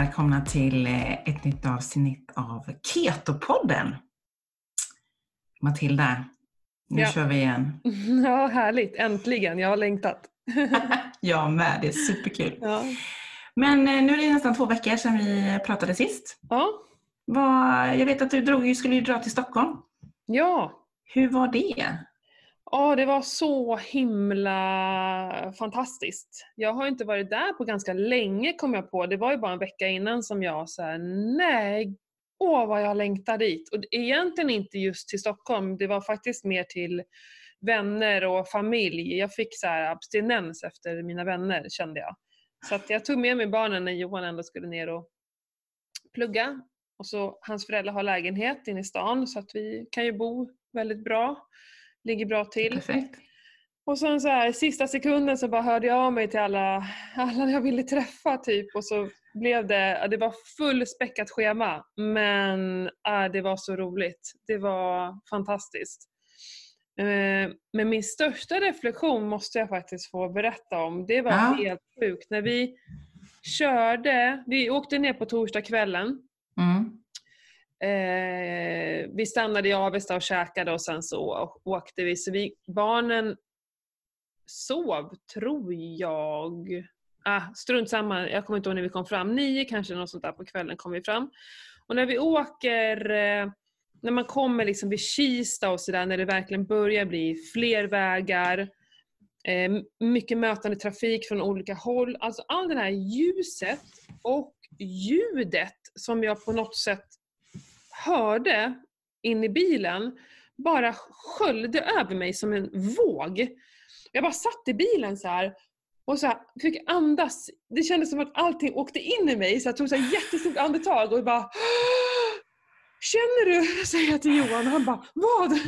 välkomna till eh, ett nytt avsnitt av Keto-podden. Matilda, nu Ja. kör vi igen. Ja, härligt. Äntligen. Jag har längtat. Jag med, det är superkul. Ja. Men eh, nu är det nästan två veckor sedan vi pratade sist. Ja. Vad, jag vet att du drog, skulle ju dra till Stockholm. ja. Hur var det? Ja, det var så himla fantastiskt. Jag har inte varit där på ganska länge kom jag på. Det var ju bara en vecka innan som jag sa nej, åh vad jag längtar dit. Och egentligen inte just till Stockholm, det var faktiskt mer till vänner och familj. Jag fick så här abstinens efter mina vänner kände jag. Så att jag tog med mig barnen när Johan ändå skulle ner och plugga. Och så hans föräldrar har lägenhet inne i stan så att vi kan ju bo väldigt bra. Ligger bra till. Perfekt. Och sen så här, sista sekunden så bara hörde jag av mig till alla, alla jag ville träffa typ och så blev det, det var fullspäckat schema men äh, det var så roligt. Det var fantastiskt. Eh, Men min största reflektion måste jag faktiskt få berätta om. Det var Ja. helt sjukt. När vi körde, vi åkte ner på torsdagskvällen Mm. Eh, vi stannade i Avesta och käkade och sen så åkte vi. Så vi, barnen sov, tror jag. Ah, strunt samma, jag kommer inte ihåg när vi kom fram. Nio kanske, något sånt där på kvällen kom vi fram. Och när vi åker, eh, när man kommer liksom vid Kista och sådär, när det verkligen börjar bli fler vägar, eh, mycket mötande trafik från olika håll. Alltså all det här ljuset och ljudet som jag på något sätt hörde in i bilen bara sköljde över mig som en våg. Jag bara satt i bilen så här och så här, fick andas. Det kändes som att allting åkte in i mig så jag tog ett jättestort andetag och bara Känner du? säger jag till Johan och han bara Vad?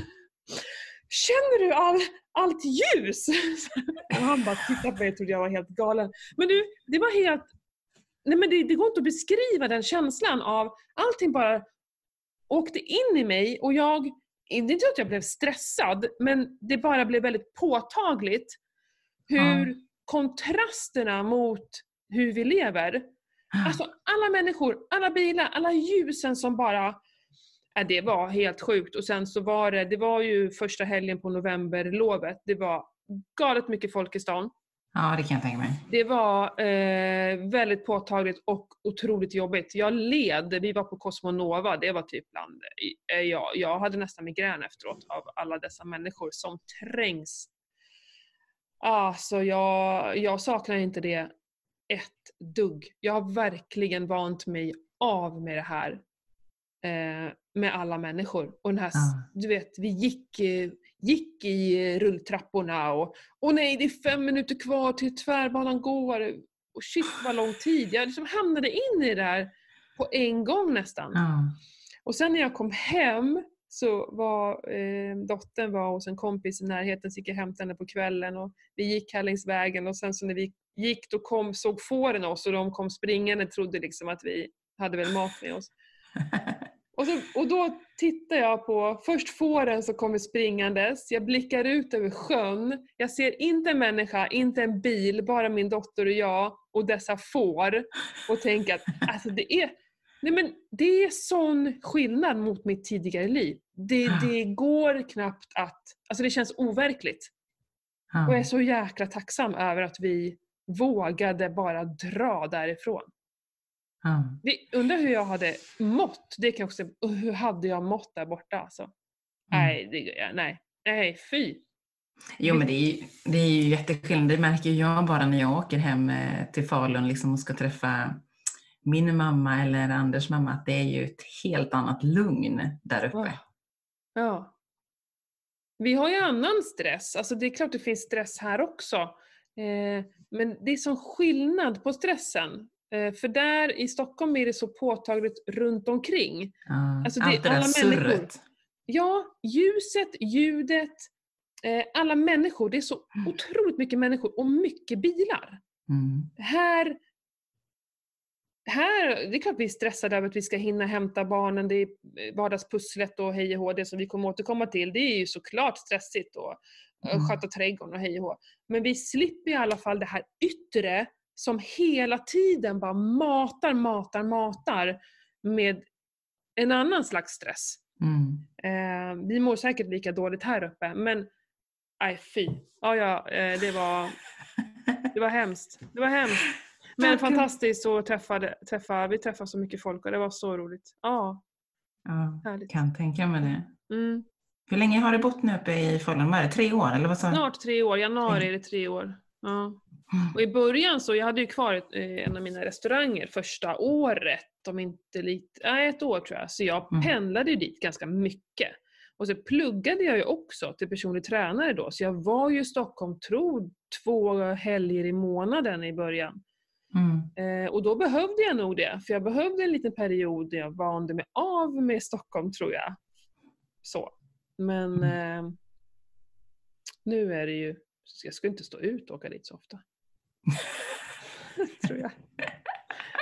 Känner du all, allt ljus? Och han bara tittade på mig och trodde jag var helt galen. Men du, det var helt Nej men det, det går inte att beskriva den känslan av allting bara åkte in i mig och jag, inte att jag blev stressad, men det bara blev väldigt påtagligt hur kontrasterna mot hur vi lever, alltså alla människor, alla bilar, alla ljusen som bara Ja, det var helt sjukt. Och sen så var det, det var ju första helgen på novemberlovet. Det var galet mycket folk i stan. Ja, det kan jag tänka mig. Det var eh, väldigt påtagligt och otroligt jobbigt. Jag led, vi var på Cosmonova, det var typ bland, eh, jag, jag hade nästan migrän efteråt av alla dessa människor som trängs. Alltså jag, jag saknar inte det ett dugg. Jag har verkligen vant mig av med det här. Eh, med alla människor. Och den här, Ja. du vet, vi gick, eh, gick i eh, rulltrapporna och Åh nej, det är fem minuter kvar till tvärbanan går. Och shit vad lång tid. Jag liksom hamnade in i det där på en gång nästan. Ja. Och sen när jag kom hem så var eh, dottern var hos en kompis i närheten, så gick jag och hämtade henne på kvällen och vi gick här längs vägen och sen så när vi gick då kom, såg fåren oss och de kom springande och trodde liksom att vi hade väl mat med oss. Och, så, och då tittar jag på först fåren som kommer springandes, jag blickar ut över sjön, jag ser inte en människa, inte en bil, bara min dotter och jag och dessa får och tänker att alltså det är Nej men det är sån skillnad mot mitt tidigare liv. Det, det går knappt att... Alltså det känns overkligt. Och jag är så jäkla tacksam över att vi vågade bara dra därifrån. Ja. Vi undrar hur jag hade mått. Det kan också Hur hade jag mått där borta alltså? Nej, det, nej, nej, fy. Jo men det är, ju, det är ju jätteskillnad. Det märker jag bara när jag åker hem eh, till Falun liksom och ska träffa min mamma eller Anders mamma att det är ju ett helt annat lugn där uppe. Ja. Ja. Vi har ju annan stress. Alltså det är klart det finns stress här också. Eh, men det är sån skillnad på stressen. Eh, för där i Stockholm är det så påtagligt runt omkring. Ja. Alltså, det är Allt det där alla människor. surret. Ja, ljuset, ljudet, eh, alla människor. Det är så otroligt mycket människor och mycket bilar. Mm. Här, här, det är klart vi är stressade över att vi ska hinna hämta barnen, det är vardagspusslet och hej och hå, det som vi kommer återkomma till, det är ju såklart stressigt och Mm. mm. sköta trädgården och hej och hå. Men vi slipper i alla fall det här yttre som hela tiden bara matar, matar, matar med en annan slags stress. Mm. Eh, vi mår säkert lika dåligt här uppe, men nej fy. Ja, ja, eh, det var, det var hemskt. Det var hemskt. Men Verkligen. fantastiskt att träffa, träffa, vi träffade så mycket folk och det var så roligt. Ja, Ja, härligt. kan tänka mig det. Mm. Hur länge har du bott nu uppe i Falun? Tre år eller vad sa? Snart tre år, januari är det tre år. Ja. Mm. Och i början så, jag hade ju kvar eh, en av mina restauranger första året, om inte lite, nej ett år tror jag. Så jag Mm. pendlade ju dit ganska mycket. Och så pluggade jag ju också till personlig tränare då, så jag var ju i Stockholm, tror två helger i månaden i början. Mm. Eh, och då behövde jag nog det, för jag behövde en liten period där jag vande mig av med Stockholm tror jag. Så. Men eh, nu är det ju, jag ska inte stå ut och åka dit så ofta. tror jag.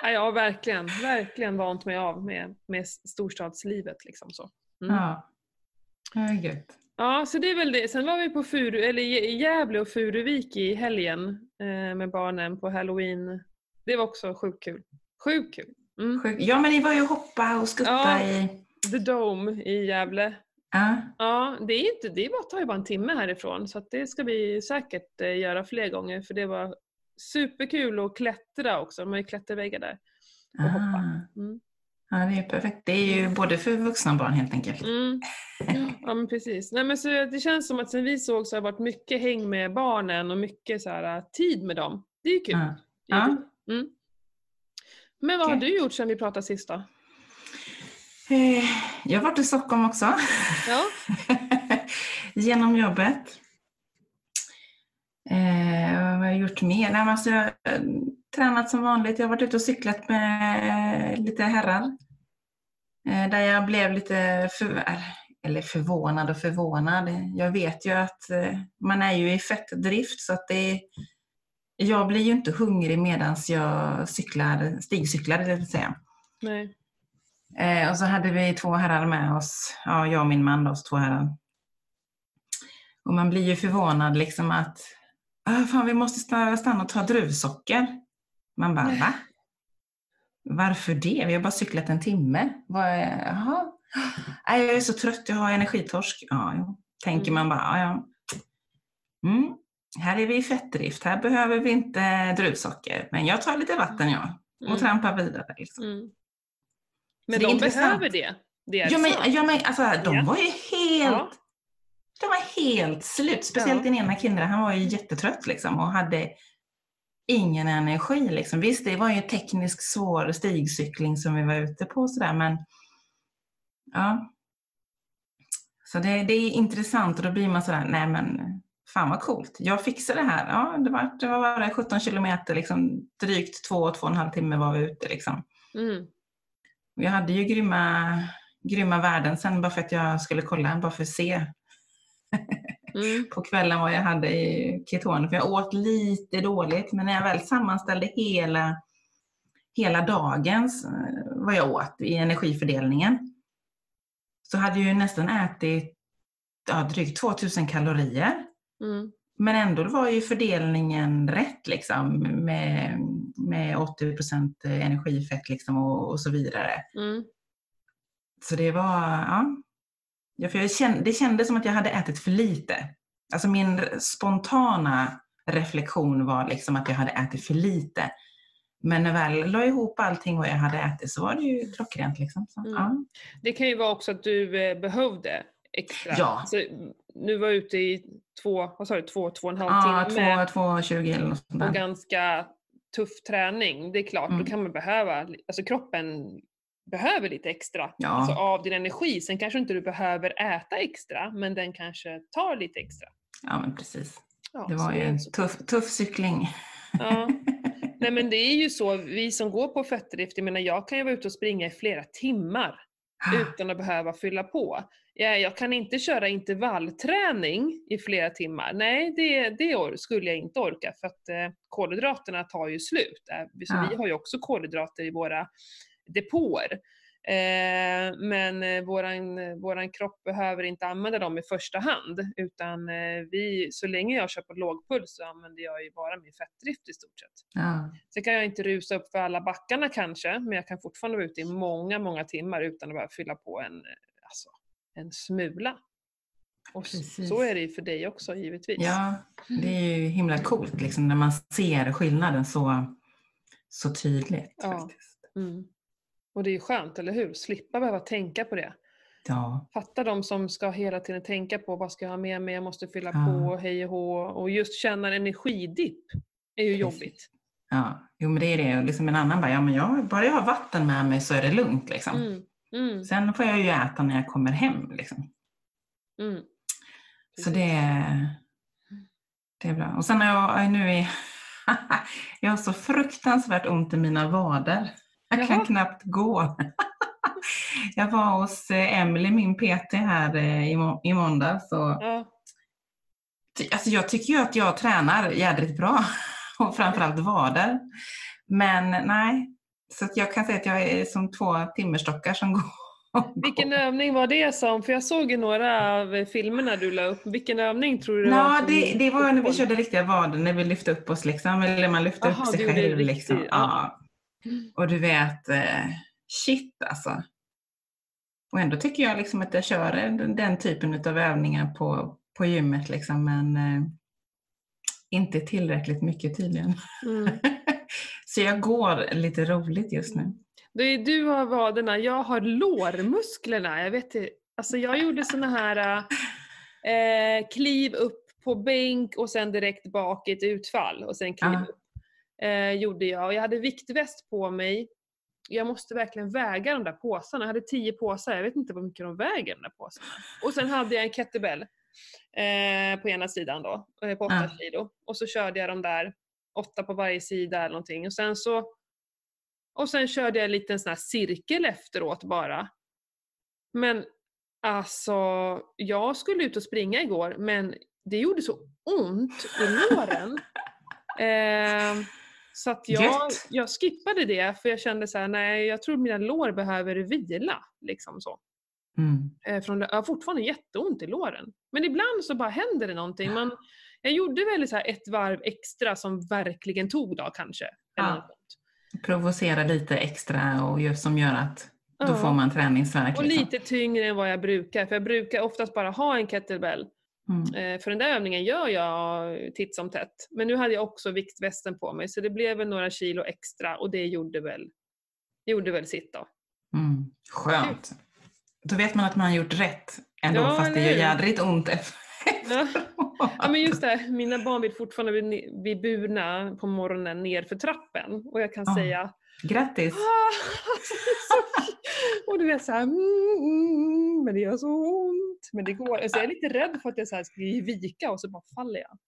Ja, jag har verkligen, verkligen vant mig av med, med storstadslivet. Liksom så. Mm. Ja. Ja, gött. Ja, så det är väl det. Sen var vi på Furu, eller i Gävle och Furuvik i helgen eh, med barnen på halloween. Det var också sjukt kul. Sjukt kul. Mm. Ja, men ni var ju hoppa och skutta Ja. i... The Dome i Gävle. Ja. Ja, det, är inte, det var- tar ju bara en timme härifrån så det ska vi säkert eh, göra fler gånger för det var superkul att klättra också. De har ju klätterväggar där. Och hoppa. Ah. Mm. Ja, det är perfekt. Det är ju både för vuxna och barn helt enkelt. Mm. Ja men precis. Nej, men så det känns som att sen vi såg så har det varit mycket häng med barnen och mycket så här, tid med dem. Det är ju kul. Ja. Är Ja. kul. Mm. Men vad har Okej. du gjort sen vi pratade sist då? Eh, Jag har varit i Stockholm också. Ja. Genom jobbet. Eh, vad har jag gjort mer? Nej, alltså, jag har eh, tränat som vanligt. Jag har varit ute och cyklat med lite herrar. Eh, där jag blev lite för, eller förvånad och förvånad. Jag vet ju att eh, man är ju i fettdrift så att det jag blir ju inte hungrig medan jag cyklar, stigcyklar det vill säga. Nej. Eh, och så hade vi två herrar med oss, ja, jag och min man, då, två herrar. Och man blir ju förvånad liksom att, ah, fan vi måste stanna, och ta druvsocker. Man bara, va? Varför det? Vi har bara cyklat en timme. Jaha. Jag är så trött, jag har energitorsk. Ja, jo. Tänker Mm. man bara, ja, ja. Mm. Här är vi i fettdrift, här behöver vi inte druvsocker. Men jag tar lite vatten jag och Mm. trampar vidare. Liksom. Mm. Men de behöver det. Det Ja men, ja, men alltså, de Ja. var ju helt, de var helt slut. Speciellt den ena killen, han var ju jättetrött liksom och hade ingen energi. Liksom. Visst, det var ju en teknisk svår stigcykling som vi var ute på sådär, men ja. Så det, det är intressant och då blir man sådär, nej men fan vad coolt. Jag fixar det här. Ja, det var, det var bara 17 kilometer, liksom, drygt två, två och en halv timme var vi ute liksom. Mm. Jag hade ju grymma, grymma värden sen bara för att jag skulle kolla, bara för att se Mm. på kvällen vad jag hade i ketoner. För jag åt lite dåligt, men när jag väl sammanställde hela, hela dagens, eh, vad jag åt i energifördelningen, så hade jag ju nästan ätit ja, drygt 2000 kalorier. Mm. Men ändå var ju fördelningen rätt liksom med, med 80 energifett liksom och, och så vidare. Mm. Så det var, ja. ja för jag kände, det kändes som att jag hade ätit för lite. Alltså min spontana reflektion var liksom att jag hade ätit för lite. Men när jag väl la ihop allting vad jag hade ätit så var det ju klockrent. Liksom. Så, Mm. ja. Det kan ju vara också att du eh, behövde extra. Ja. Så, mm, nu var jag ute i två, vad sa du, två, två och en halv Ja, timme två, två, 20 eller något sånt och där. ganska tuff träning. Det är klart, Mm. då kan man behöva, alltså kroppen behöver lite extra Ja. alltså av din energi. Sen kanske inte du behöver äta extra, men den kanske tar lite extra. Ja, men precis. Ja, Det var ju en tuff, tuff cykling. Ja. Nej men det är ju så, vi som går på fettdrift, jag menar jag kan ju vara ute och springa i flera timmar utan att behöva fylla på. Jag, kan inte köra intervallträning i flera timmar. Nej, det, det skulle jag inte orka för att eh, kolhydraterna tar ju slut. Eh, Så Ja. vi har ju också kolhydrater i våra depåer. Eh, men eh, våran, våran kropp behöver inte använda dem i första hand utan vi, så länge jag kör på lågpuls så använder jag ju bara min fettdrift i stort sett. Ja. Sen kan jag inte rusa upp för alla backarna kanske, men jag kan fortfarande vara ute i många, många timmar utan att bara fylla på en, alltså, en smula. Och Precis. så är det ju för dig också givetvis. ja, det är ju himla coolt liksom, när man ser skillnaden så, så tydligt. Ja. Faktiskt. Mm. Och det är ju skönt, eller hur? Slippa behöva tänka på det. Ja, Fatta de som ska hela tiden tänka på vad ska jag ha med mig, jag måste fylla Ja. på, hej och hå. Och just känna en energidipp är ju Precis. jobbigt. ja. Jo men det är det. Liksom en annan bara, ja men jag, bara jag har vatten med mig så är det lugnt liksom. Mm. Mm. Sen får jag ju äta när jag kommer hem liksom. Mm. Så det, är- det är bra. Och sen har jag nu är jag har så fruktansvärt ont i mina vader. Jag kan Jaha. knappt gå. Jag var hos eh, Emily, min PT här eh, i, må- i måndags. Och, Ja. alltså jag tycker ju att jag tränar jädrigt bra. Och framförallt vader. Men nej. Så jag kan säga att jag är som två timmerstockar som går. Vilken övning var det som, för jag såg ju några av filmerna du la upp, vilken övning tror du Ja, som det, det var när vi körde riktiga vader, när vi lyfte upp oss liksom, eller man lyfte Aha, upp sig själv. Liksom. ja. Ja. Och du vet, eh, shit alltså. Och ändå tycker jag liksom att jag kör den, den typen av övningar på, på gymmet, liksom, men eh, inte tillräckligt mycket tydligen. Mm. Så jag går lite roligt just nu. Det är du har vaderna, jag har lårmusklerna. Jag vet alltså jag gjorde såna här eh, kliv upp på bänk och sen direkt bak i ett utfall och sen kliv Ah. upp. Eh, gjorde jag och jag hade viktväst på mig. Jag måste verkligen väga de där påsarna. Jag hade tio påsar, jag vet inte hur mycket de väger de där påsarna. Och sen hade jag en kettlebell eh, på ena sidan då, eh, på åtta Ah. kilo. Och så körde jag de där, åtta på varje sida eller någonting. Och sen så och sen körde jag en liten sån här cirkel efteråt bara. Men alltså, jag skulle ut och springa igår men det gjorde så ont i låren. eh, så att jag, jag skippade det för jag kände så här: nej jag tror mina lår behöver vila. Liksom så. Mm. Eh, från jag har fortfarande jätteont i låren. Men ibland så bara händer det någonting. Man, jag gjorde väl så ett varv extra som verkligen tog då kanske. Ja. Provocera lite extra och just som gör att då Ja. får man träningsvärk. Och liksom. lite tyngre än vad jag brukar, för jag brukar oftast bara ha en kettlebell. Mm. Eh, för den där övningen gör jag titt som tätt. Men nu hade jag också viktvästen på mig så det blev väl några kilo extra och det gjorde väl, gjorde väl sitt då. Mm. Skönt. Då vet man att man har gjort rätt ändå, Ja, fast det gör jädrigt ont. Ja. ja men just det, mina barn vill fortfarande bli, burna på morgonen ner för trappen och jag kan Ja. säga Grattis! "Ah, alltså, är. Och du vet såhär, mm, mm, men det gör så ont. Men det går. Alltså, jag är lite rädd för att jag så här ska vika och så bara faller jag.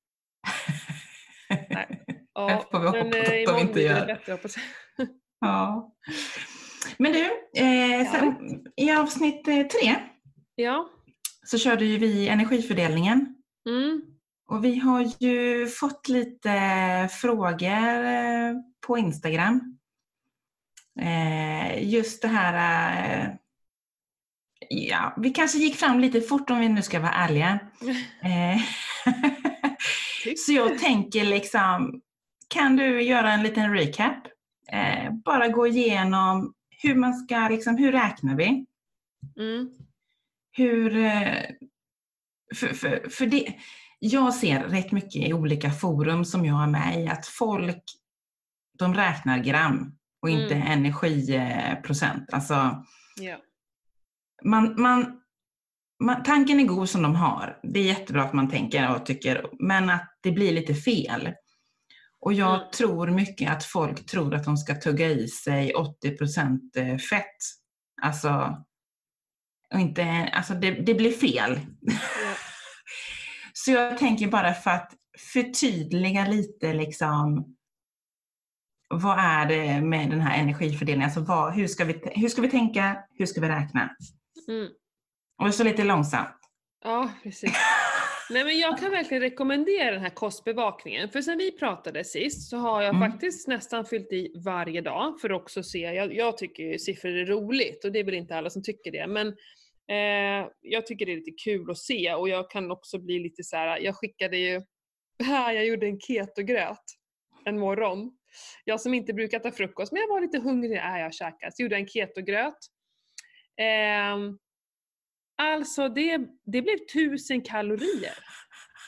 Nej. Det får vi hoppas men, eh, att de inte blir det gör. bättre hoppas. Ja. Men du, eh, sen, i avsnitt eh, tre Ja. Så körde ju vi energifördelningen. Mm. Och vi har ju fått lite frågor eh, på Instagram. Eh, just det här... eh, Ja, vi kanske gick fram lite fort om vi nu ska vara ärliga. Så jag tänker liksom, kan du göra en liten recap? Eh, bara gå igenom hur man ska, liksom, hur räknar vi? Mm. Hur, eh, för, för, för det, jag ser rätt mycket i olika forum som jag är med i att folk, de räknar gram och inte Mm. energiprocent. Alltså, Ja. man, man, man, tanken är god som de har. Det är jättebra att man tänker och tycker, men att det blir lite fel. Och jag Mm. tror mycket att folk tror att de ska tugga i sig 80% eh, fett. Alltså, och inte, alltså det, det blir fel. Ja. Så jag tänker bara för att förtydliga lite liksom vad är det med den här energifördelningen? Alltså vad, hur, ska vi, hur ska vi tänka? Hur ska vi räkna? Mm. Och så lite långsamt. ja, precis. Nej men jag kan verkligen rekommendera den här kostbevakningen. För sen vi pratade sist så har jag Mm. faktiskt nästan fyllt i varje dag för också se, jag, jag tycker ju siffror är roligt och det är väl inte alla som tycker det men eh, jag tycker det är lite kul att se och jag kan också bli lite så här. jag skickade ju, här, jag gjorde en ketogröt en morgon. Jag som inte brukar äta frukost men jag var lite hungrig, äh, jag käkade, så gjorde jag en ketogröt. Ehm, alltså det, det blev tusen kalorier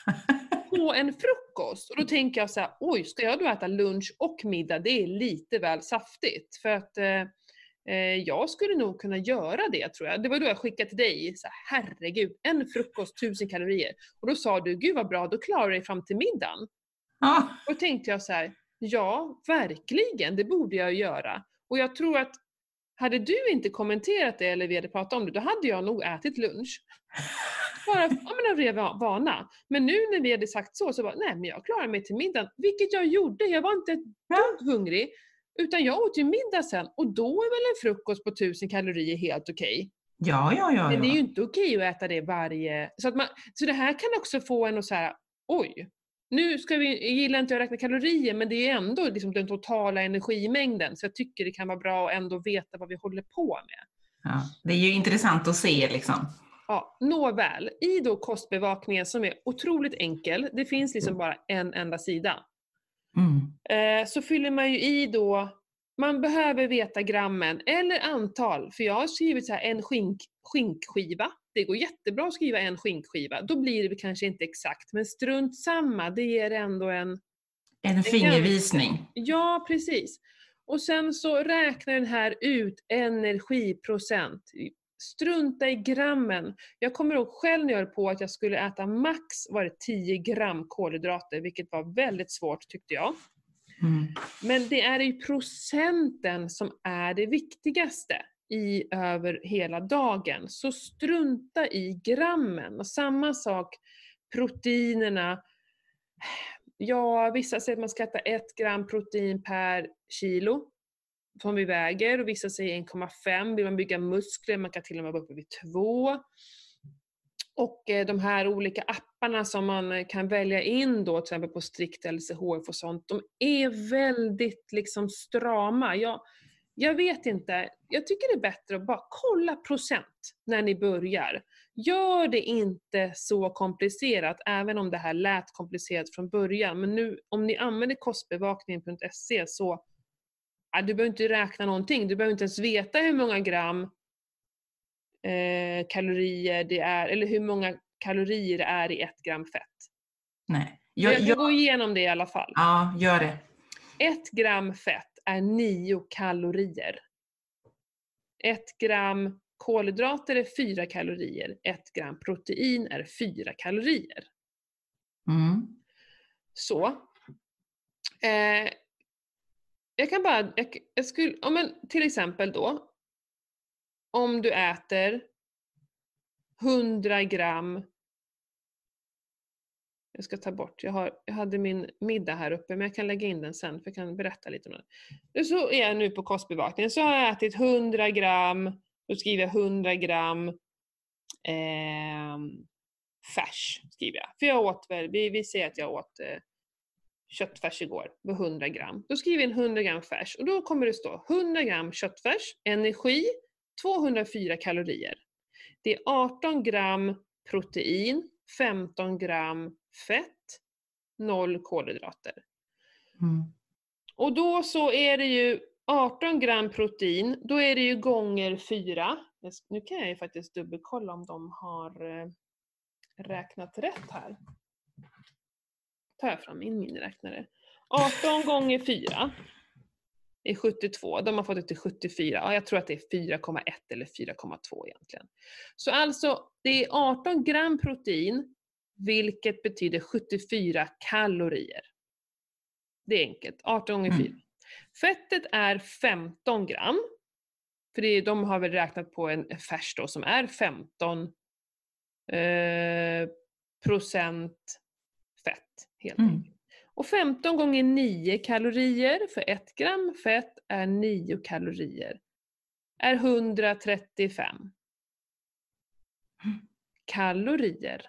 på en frukost. Och då tänker jag så här, oj, ska jag då äta lunch och middag? Det är lite väl saftigt. För att eh, eh, jag skulle nog kunna göra det tror jag. Det var då jag skickade till dig, så här, herregud, en frukost, tusen kalorier. Och då sa du, gud vad bra, då klarar du dig fram till middagen. Och då tänkte jag så här, ja, verkligen, det borde jag göra. Och jag tror att hade du inte kommenterat det eller vi hade pratat om det, då hade jag nog ätit lunch. Bara ja, men av ren va- vana. Men nu när vi hade sagt så, så bara, nej men jag klarar mig till middagen. Vilket jag gjorde, jag var inte ett dugg hungrig. Utan jag åt ju middag sen och då är väl en frukost på 1000 kalorier helt okej. ja, ja. ja, Men det är ju inte okej att äta det varje... Så, att man, så det här kan också få en att säga, oj, nu ska vi, jag gillar inte att räkna kalorier men det är ändå liksom den totala energimängden. Så jag tycker det kan vara bra att ändå veta vad vi håller på med. ja. Det är ju intressant att se liksom. Ja, nåväl, i då kostbevakningen som är otroligt enkel, det finns liksom bara en enda sida. Mm. Eh, så fyller man ju i då, man behöver veta grammen eller antal, för jag har skrivit så här en skink, skinkskiva. Det går jättebra att skriva en skinkskiva, då blir det kanske inte exakt, men strunt samma, det ger ändå en En fingervisning. Ja, precis. Och sen så räknar den här ut energiprocent. Strunta i grammen. Jag kommer ihåg själv när jag höll på att jag skulle äta max var det 10 gram kolhydrater, vilket var väldigt svårt tyckte jag. Mm. Men det är ju procenten som är det viktigaste i över hela dagen. Så strunta i grammen. Och samma sak proteinerna. Ja, vissa säger att man ska äta ett gram protein per kilo som vi väger och vissa säger 1,5. Vill man bygga muskler, man kan till och med vara uppe vid 2. Och eh, de här olika apparna som man eh, kan välja in då, till exempel på strikt LCHF och sånt, de är väldigt liksom strama. Jag, jag vet inte, jag tycker det är bättre att bara kolla procent när ni börjar. Gör det inte så komplicerat, även om det här lät komplicerat från början. Men nu, om ni använder kostbevakningen.se så, du behöver inte räkna någonting. Du behöver inte ens veta hur många gram eh, kalorier det är, eller hur många kalorier det är i ett gram fett. Nej. Jag, Jag, jag, gå igenom det i alla fall. ja, gör det. Ett gram fett är 9 kalorier. Ett gram kolhydrater är 4 kalorier. Ett gram protein är 4 kalorier. Mm. Så. Eh, jag kan bara, jag, jag skulle, ja, men till exempel då, om du äter 100 gram jag ska ta bort, jag, har, jag hade min middag här uppe men jag kan lägga in den sen för jag kan berätta lite om den. Så är jag nu på kostbevakningen så har jag ätit 100 gram, då skriver jag 100 gram eh, färs. Skriver jag. För jag åt väl, vi, vi säger att jag åt eh, köttfärs igår, var 100 gram. Då skriver jag in 100 gram färs och då kommer det stå 100 gram köttfärs, energi 204 kalorier. Det är 18 gram protein, 15 gram fett, 0 kolhydrater. Mm. Och då så är det ju 18 gram protein, då är det ju gånger 4. Nu kan jag ju faktiskt dubbelkolla om de har eh, räknat rätt här. Tar jag fram min miniräknare. 18 gånger 4 är 72. De har fått det till 74. Ja, jag tror att det är 4,1 eller 4,2 egentligen. Så alltså, det är 18 gram protein, vilket betyder 74 kalorier. Det är enkelt. 18 gånger 4. Mm. Fettet är 15 gram. För det, är- de har väl räknat på en färs då som är 15 eh, procent fett. Helt Mm. Och 15 gånger 9 kalorier för 1 gram fett är 9 kalorier. Är 135 kalorier.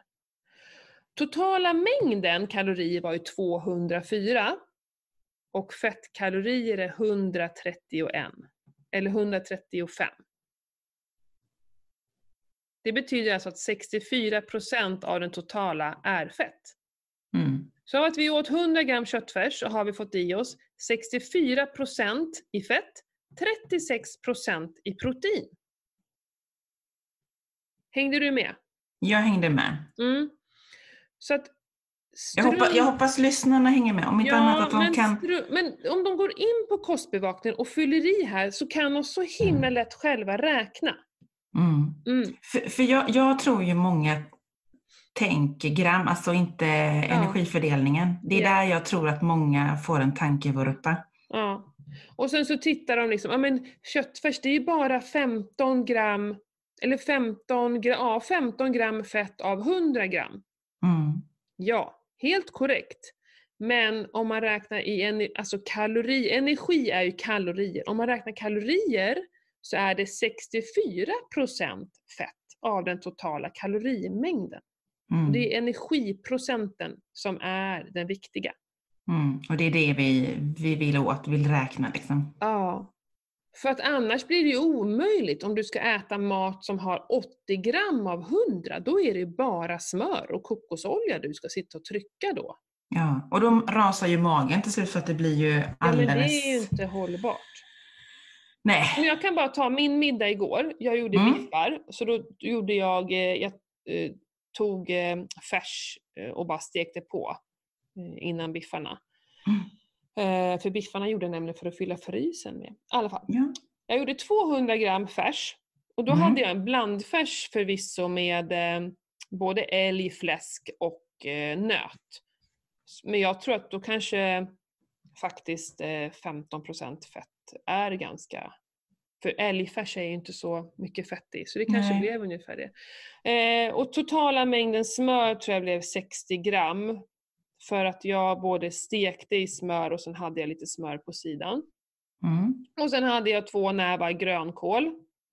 Totala mängden kalorier var ju 204 och fettkalorier är 131, eller 135. Det betyder alltså att 64% av den totala är fett. Mm. Så av att vi åt 100 gram köttfärs så har vi fått i oss 64% i fett, 36% i protein. Hängde du med? Jag hängde med. Mm. Så att Jag, hoppas, jag hoppas lyssnarna hänger med. Om inte annat att de men, kan... stru- men om de går in på kostbevakningen och fyller i här så kan de så himla lätt själva räkna. Mm. Mm. För, för jag, jag tror ju många tänker gram, alltså inte energifördelningen. Det är Ja. där jag tror att många får en tankevurpa. Ja. Och sen så tittar de liksom, ja men köttfärs det är ju bara 15 gram, eller 15 gram, ja, 15 gram fett av 100 gram. Mm. Ja, helt korrekt. Men om man räknar i en, alltså kalori, energi är ju kalorier. Om man räknar kalorier så är det 64% fett av den totala kalorimängden. Mm. Det är energiprocenten som är den viktiga. Mm. Och det är det vi, vi vill åt, vill räkna liksom. Ja. För att annars blir det ju omöjligt om du ska äta mat som har 80 gram av 100. Då är det ju bara smör och kokosolja du ska sitta och trycka då. Ja, och då rasar ju magen till slut för att det blir ju Ja, men alldeles... det är ju inte hållbart. Nej. Men jag kan bara ta min middag igår. Jag gjorde Mm. biffar. Så då gjorde jag, eh, jag eh, tog eh, färs eh, och bara stekte på eh, innan biffarna. Eh, för biffarna gjorde jag nämligen för att fylla frysen med. I alla fall. Ja. Jag gjorde 200 gram färs. Och då Mm. hade jag en blandfärs förvisso med både älg, fläsk och nöt. Men jag tror att då kanske faktiskt eh, 15% fett är ganska... För älgfärs är ju inte så mycket fett i, så det kanske Nej. blev ungefär det. Eh, och totala mängden smör tror jag blev 60 gram. För att jag både stekte i smör och sen hade jag lite smör på sidan. Mm. Och sen hade jag två nävar grönkål.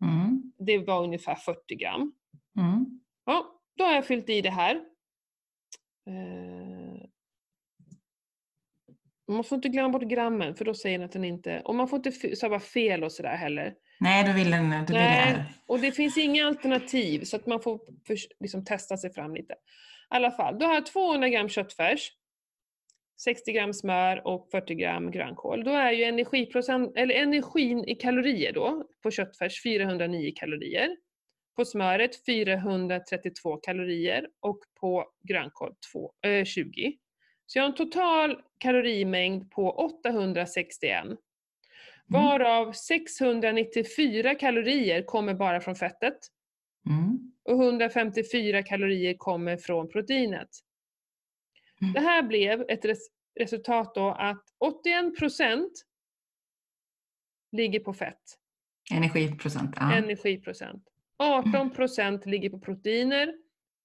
Mm. Det var ungefär 40 gram. Mm. Ja, då har jag fyllt i det här. Eh, man får inte glömma bort grammen för då säger den att den inte... Och man får inte stava fel och sådär heller. Nej, då vill den... Vill Nej, det. och det finns inga alternativ så att man får förs- liksom testa sig fram lite. I alla fall, då har jag 200 gram köttfärs, 60 gram smör och 40 gram grönkål. Då är ju energiprocent, eller energin i kalorier då på köttfärs 409 kalorier. På smöret 432 kalorier och på grönkål två- eh, 20. Så jag har en total kalorimängd på 861. Varav 694 kalorier kommer bara från fettet Mm. och 154 kalorier kommer från proteinet. Mm. Det här blev ett res resultat då att 81% ligger på fett, Energiprocent. Ja. energiprocent. 18% ligger på proteiner,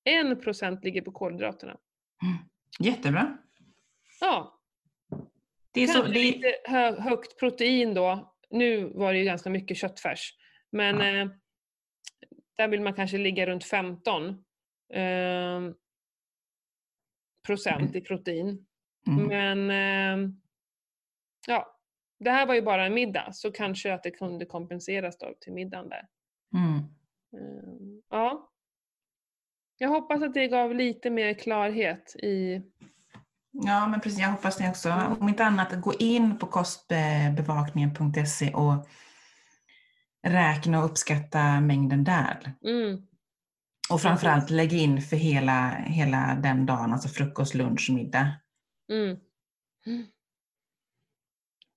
1% ligger på kolhydraterna. Jättebra. Ja, Det är så, det lite hö högt protein då. Nu var det ju ganska mycket köttfärs. Men Ja. eh, där vill man kanske ligga runt 15 eh, procent i protein. mm. Men eh, ja, det här var ju bara en middag så kanske att det kunde kompenseras då till middagen där. Mm. Eh, ja. Jag hoppas att det gav lite mer klarhet i... Ja, men precis. Jag hoppas det också. Om inte annat, gå in på kostbevakningen.se och räkna och uppskatta mängden där. Mm, Och framförallt lägg in för hela, hela den dagen, alltså frukost, lunch, middag. mm.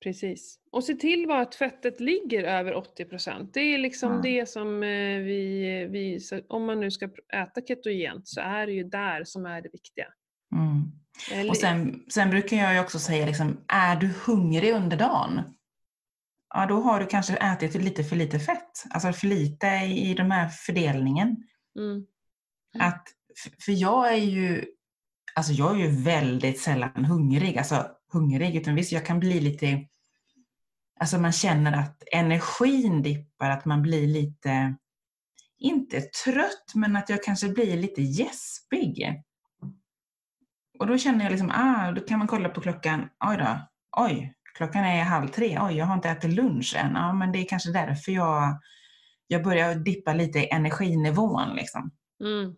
Precis. Och se till bara att fettet ligger över 80%. Det är liksom Ja. det som eh, vi, vi... Om man nu ska äta ketogent så är det ju där som är det viktiga. Mm. Eller- Och sen, sen brukar jag ju också säga, liksom, är du hungrig under dagen? Ja, då har du kanske ätit lite för lite fett. Alltså för lite i, i den här fördelningen. Mm. Att, för jag är ju, alltså jag är ju väldigt sällan hungrig. Alltså hungrig, utan visst jag kan bli lite, alltså man känner att energin dippar, att man blir lite, inte trött, men att jag kanske blir lite gäspig. Och då känner jag liksom, ah, då kan man kolla på klockan, oj då, oj, klockan är halv tre, oj, jag har inte ätit lunch än. Ja, men det är kanske därför jag, jag börjar dippa lite i energinivån liksom. Mm.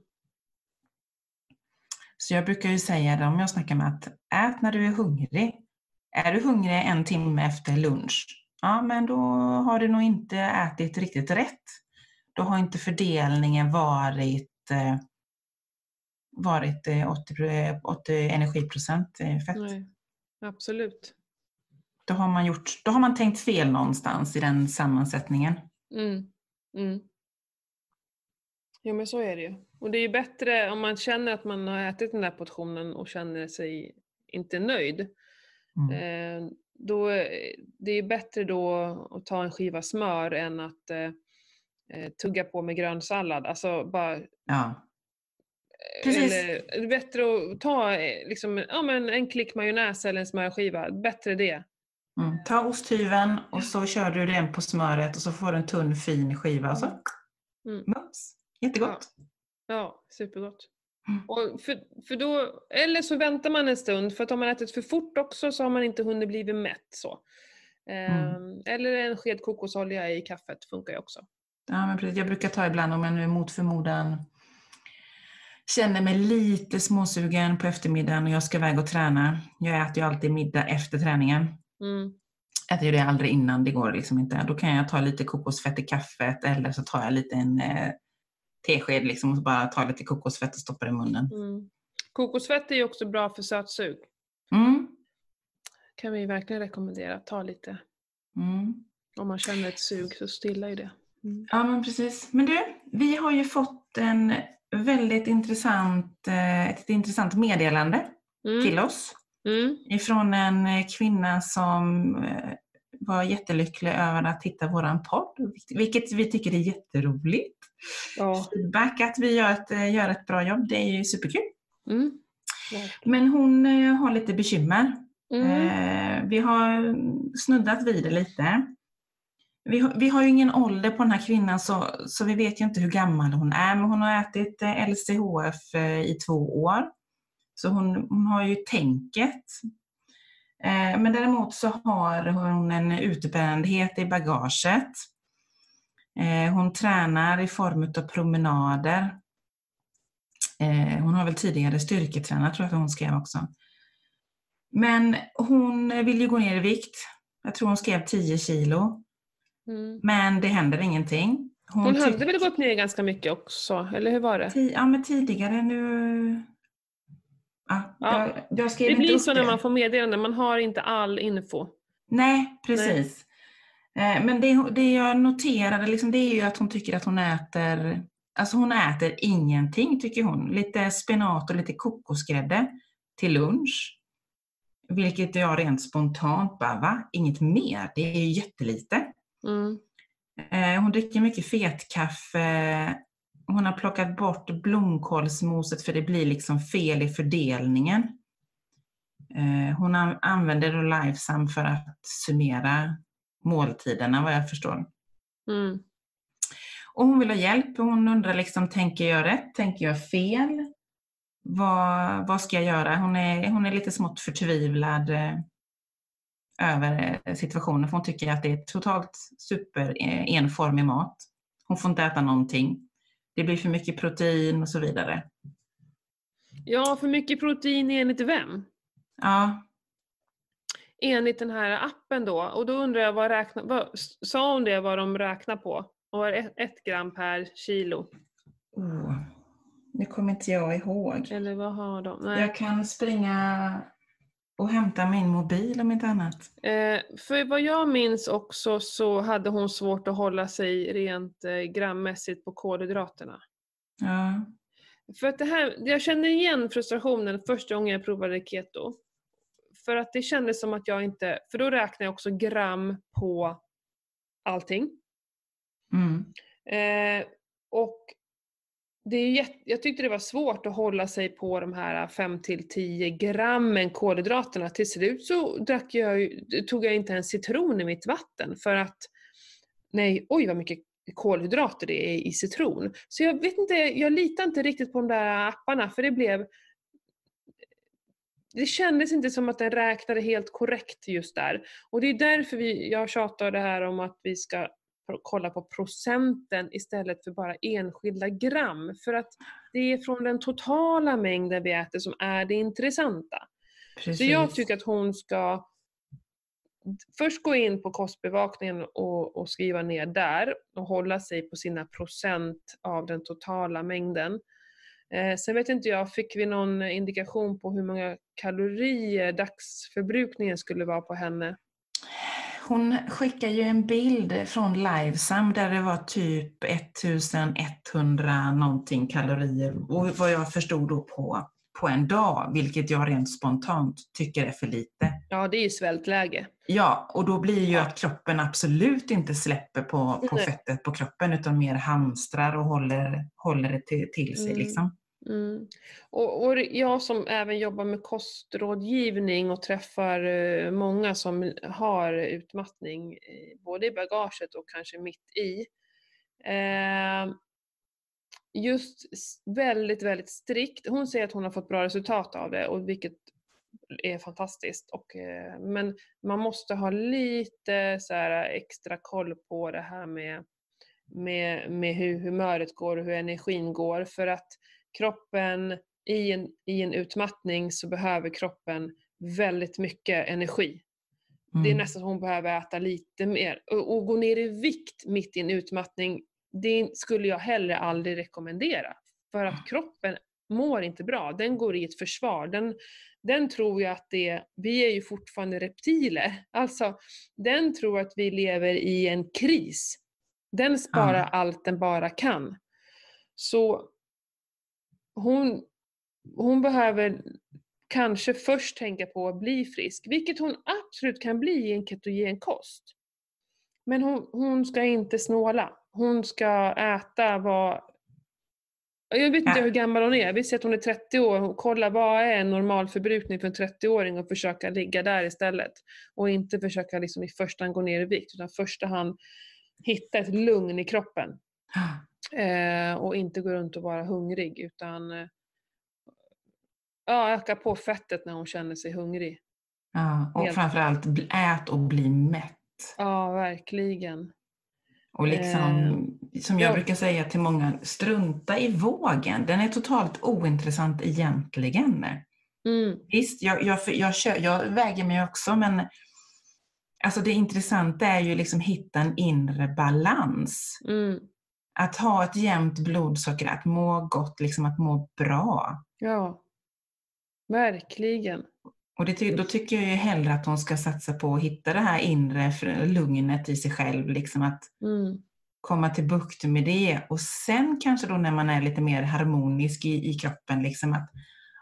Så jag brukar ju säga det om jag snackar med att ät när du är hungrig. Är du hungrig en timme efter lunch, ja men då har du nog inte ätit riktigt rätt. Då har inte fördelningen varit, eh, varit eh, 80, 80 energiprocent eh, fett. Nej, absolut. Då har, man gjort, då har man tänkt fel någonstans i den sammansättningen. Mm. Mm. Ja men så är det ju. Och det är ju bättre om man känner att man har ätit den där portionen och känner sig inte nöjd. Mm. Eh, då, det är bättre då att ta en skiva smör än att eh, eh tugga på med grönsallad. Alltså bara, Ja. Precis. eller, bättre att ta liksom, ja, men en klick majonnäs eller en smörskiva. Bättre det. Mm. Ta osthyveln och så kör du den på smöret och så får du en tunn fin skiva och så Mm. mums. Jättegott. Ja, supergott. Mm. Och för, för då, eller så väntar man en stund, för att om man ätit för fort också så har man inte hunnit bli mätt. Så. Ehm, Eller en sked kokosolja i kaffet funkar ju också. Ja, men precis. Jag brukar ta ibland om jag nu mot förmodan känner mig lite småsugen på eftermiddagen och jag ska iväg och träna. Jag äter ju alltid middag efter träningen. Mm. Äter ju det aldrig innan, det går liksom inte. Då kan jag ta lite kokosfett i kaffet eller så tar jag lite en eh, tesked liksom och så bara tar lite kokosfett och stoppar i munnen. Mm. Kokosfett är ju också bra för sötsug. Mm. Kan vi verkligen rekommendera. Ta lite. Mm. Om man känner ett sug så stillar ju det. Mm. Ja, men precis. Men du, vi har ju fått en väldigt intressant, eh, ett intressant meddelande Mm. till oss Mm. ifrån en eh, kvinna som eh, var jättelycklig över att hitta våran podd, vilket vi tycker är jätteroligt. Ja. Feedback att vi gör ett, gör ett bra jobb, det är ju superkul. Mm. Men hon har lite bekymmer. Mm. Eh, vi har snuddat vid det lite. Vi har, vi har ju ingen ålder på den här kvinnan så, så vi vet ju inte hur gammal hon är, men hon har ätit eh, LCHF eh, i två år. Så hon, hon har ju tänket. Eh, men däremot så har hon en utbrändhet i bagaget. Hon tränar i form av promenader. Hon har väl tidigare styrketränat tror jag att hon skrev också. Men hon vill ju gå ner i vikt. Jag tror hon skrev 10 kilo. Mm. Men det händer ingenting. Hon tyck- hade väl gått ner ganska mycket också, eller hur var det? Ja, men tidigare nu... Ja, Ja. Jag, jag skrev Det inte blir upp så det. när man får meddelanden, man har inte all info. Nej, precis. Eh, Men det, det jag noterade liksom, det är ju att hon tycker att hon äter... Alltså hon äter ingenting, tycker hon. Lite spenat och lite kokosgrädde till lunch. Vilket jag rent spontant bara, va? Inget mer? Det är ju jättelite. Mm. Eh, Hon dricker mycket fetkaffe. Hon har plockat bort blomkålsmoset för det blir liksom fel i fördelningen. Eh, Hon an- använder då Lifesum för att summera måltiderna vad jag förstår. Mm. Och hon vill ha hjälp. Hon undrar liksom, tänker jag rätt? Tänker jag fel? Vad, vad ska jag göra? Hon är, hon är lite smått förtvivlad eh, över eh, situationen för hon tycker att det är totalt super eh, enformig mat. Hon får inte äta någonting. Det blir för mycket protein och så vidare. Ja, för mycket protein enligt vem? Ja, Enligt den här appen då. Och då undrar jag, vad räkna, vad, sa hon det vad de räknar på? Och var ett, ett gram per kilo? oh, nu kommer inte jag ihåg. Eller vad har de? Nej. Jag kan springa och hämta min mobil om inte annat. Eh, för vad jag minns också så hade hon svårt att hålla sig rent eh, grammässigt på kolhydraterna. Ja, För att det här, jag känner igen frustrationen första gången jag provade keto. För att det kändes som att jag inte, för då räknar jag också gram på allting. mm. Eh, och det är jätt, jag tyckte det var svårt att hålla sig på de här 5-10 grammen kolhydraterna. Till slut så drack jag, tog jag inte en citron i mitt vatten för att nej, oj vad mycket kolhydrater det är i citron. Så jag vet inte, jag litar inte riktigt på de där apparna för det blev det kändes inte som att den räknade helt korrekt just där. Och det är därför vi, jag tjatar det här om att vi ska kolla på procenten istället för bara enskilda gram. För att det är från den totala mängden vi äter som är det intressanta. Precis. Så jag tycker att hon ska först gå in på kostbevakningen och, och, skriva ner där och hålla sig på sina procent av den totala mängden. Eh, sen vet inte jag, fick vi någon indikation på hur många kalorier dagsförbrukningen skulle vara på henne? Hon skickade ju en bild från Livesam där det var typ 1100 någonting kalorier och vad jag förstod då på, på en dag, vilket jag rent spontant tycker är för lite. Ja, det är ju svältläge. Ja, och då blir ju att kroppen absolut inte släpper på, på fettet på kroppen utan mer hamstrar och håller, håller det till, till sig. Mm. Liksom. Mm. Och, och, jag som även jobbar med kostrådgivning och träffar eh, många som har utmattning eh, både i bagaget och kanske mitt i. Eh, just väldigt, väldigt strikt. Hon säger att hon har fått bra resultat av det, och vilket är fantastiskt. Och, eh, men man måste ha lite så här, extra koll på det här med, med, med hur humöret går och hur energin går. För att kroppen, i en, i en utmattning så behöver kroppen väldigt mycket energi. Mm. Det är mm. nästan som hon behöver äta lite mer. Och, och, gå ner i vikt mitt i en utmattning, det skulle jag heller aldrig rekommendera. För att kroppen mår inte bra, den går i ett försvar. Den, den tror ju att det, vi är ju fortfarande reptiler, alltså den tror att vi lever i en kris. Den sparar mm. allt den bara kan. Så hon, hon behöver kanske först tänka på att bli frisk, vilket hon absolut kan bli i en ketogen kost. Men hon, hon ska inte snåla. Hon ska äta vad... Jag vet inte hur gammal hon är, vi säger att hon är 30 år. Kolla vad är en normal förbrukning för en 30-åring och försöka ligga där istället. Och inte försöka liksom i första hand gå ner i vikt, utan i första hand hitta ett lugn i kroppen. Eh, och inte gå runt och vara hungrig utan eh, ja, öka på fettet när hon känner sig hungrig. Ja, och Helt. framförallt ät och bli mätt. Ja, verkligen. Och liksom, eh, som jag ja. brukar säga till många, strunta i vågen. Den är totalt ointressant egentligen. Mm. Visst, jag, jag, jag, jag, jag väger mig också, men alltså det intressanta är ju liksom hitta en inre balans. Mm att ha ett jämnt blodsocker, att må gott, liksom att må bra. Ja, verkligen. Och det, då tycker jag ju hellre att hon ska satsa på att hitta det här inre lugnet i sig själv, liksom att mm. komma till bukt med det. Och sen kanske då när man är lite mer harmonisk i, i kroppen, liksom att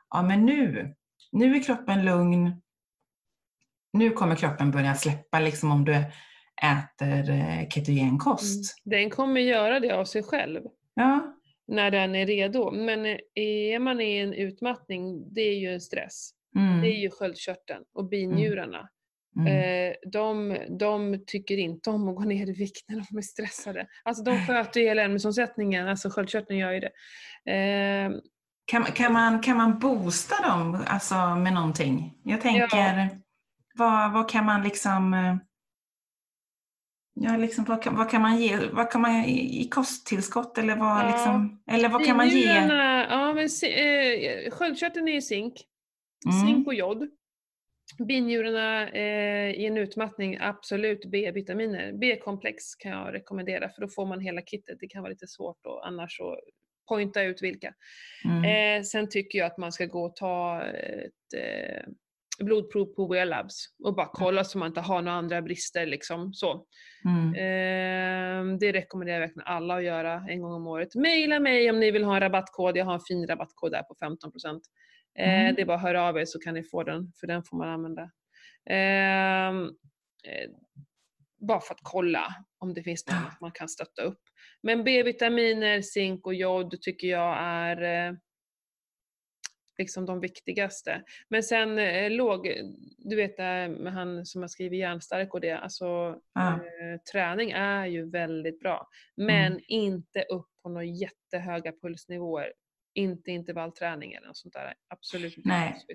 ja men nu, nu är kroppen lugn, nu kommer kroppen börja släppa liksom om du äter eh, ketogenkost. Mm. Den kommer göra det av sig själv. Ja. När den är redo. Men eh, är man i en utmattning, det är ju en stress. Mm. Det är ju sköldkörteln och binjurarna. Mm. mm. Eh, de, de tycker inte om att gå ner i vikt när de är stressade. Alltså de sköter ju hela ämnesomsättningen, alltså sköldkörteln gör ju det. Eh, kan, kan, man, kan man boosta dem alltså, med någonting? Jag tänker, ja. vad, vad kan man liksom Ja, liksom, vad, kan, vad kan man ge vad kan man i kosttillskott eller vad, ja. liksom, eller vad kan man ge? Ja, men, eh, sköldkörteln är ju zink. Mm. Zink och jod. Binjurarna eh, i en utmattning, absolut B-vitaminer. B-komplex kan jag rekommendera för då får man hela kittet. Det kan vara lite svårt då, annars att pointa ut vilka. Mm. Eh, sen tycker jag att man ska gå och ta ett eh, blodprov på Wear Labs och bara kolla så man inte har några andra brister. Liksom, så. Mm. Eh, det rekommenderar jag verkligen alla att göra en gång om året. Maila mig om ni vill ha en rabattkod. Jag har en fin rabattkod där på 15%. Eh, mm. Det är bara att höra av er så kan ni få den, för den får man använda. Ehm, eh, bara för att kolla om det finns något man kan stötta upp. Men B-vitaminer, zink och jod tycker jag är eh, liksom de viktigaste. Men sen eh, låg, du vet med han som har skrivit Järnstark och det, alltså ah. eh, träning är ju väldigt bra. Men mm. inte upp på några jättehöga pulsnivåer. inte intervallträning eller något sånt där. Absolut inte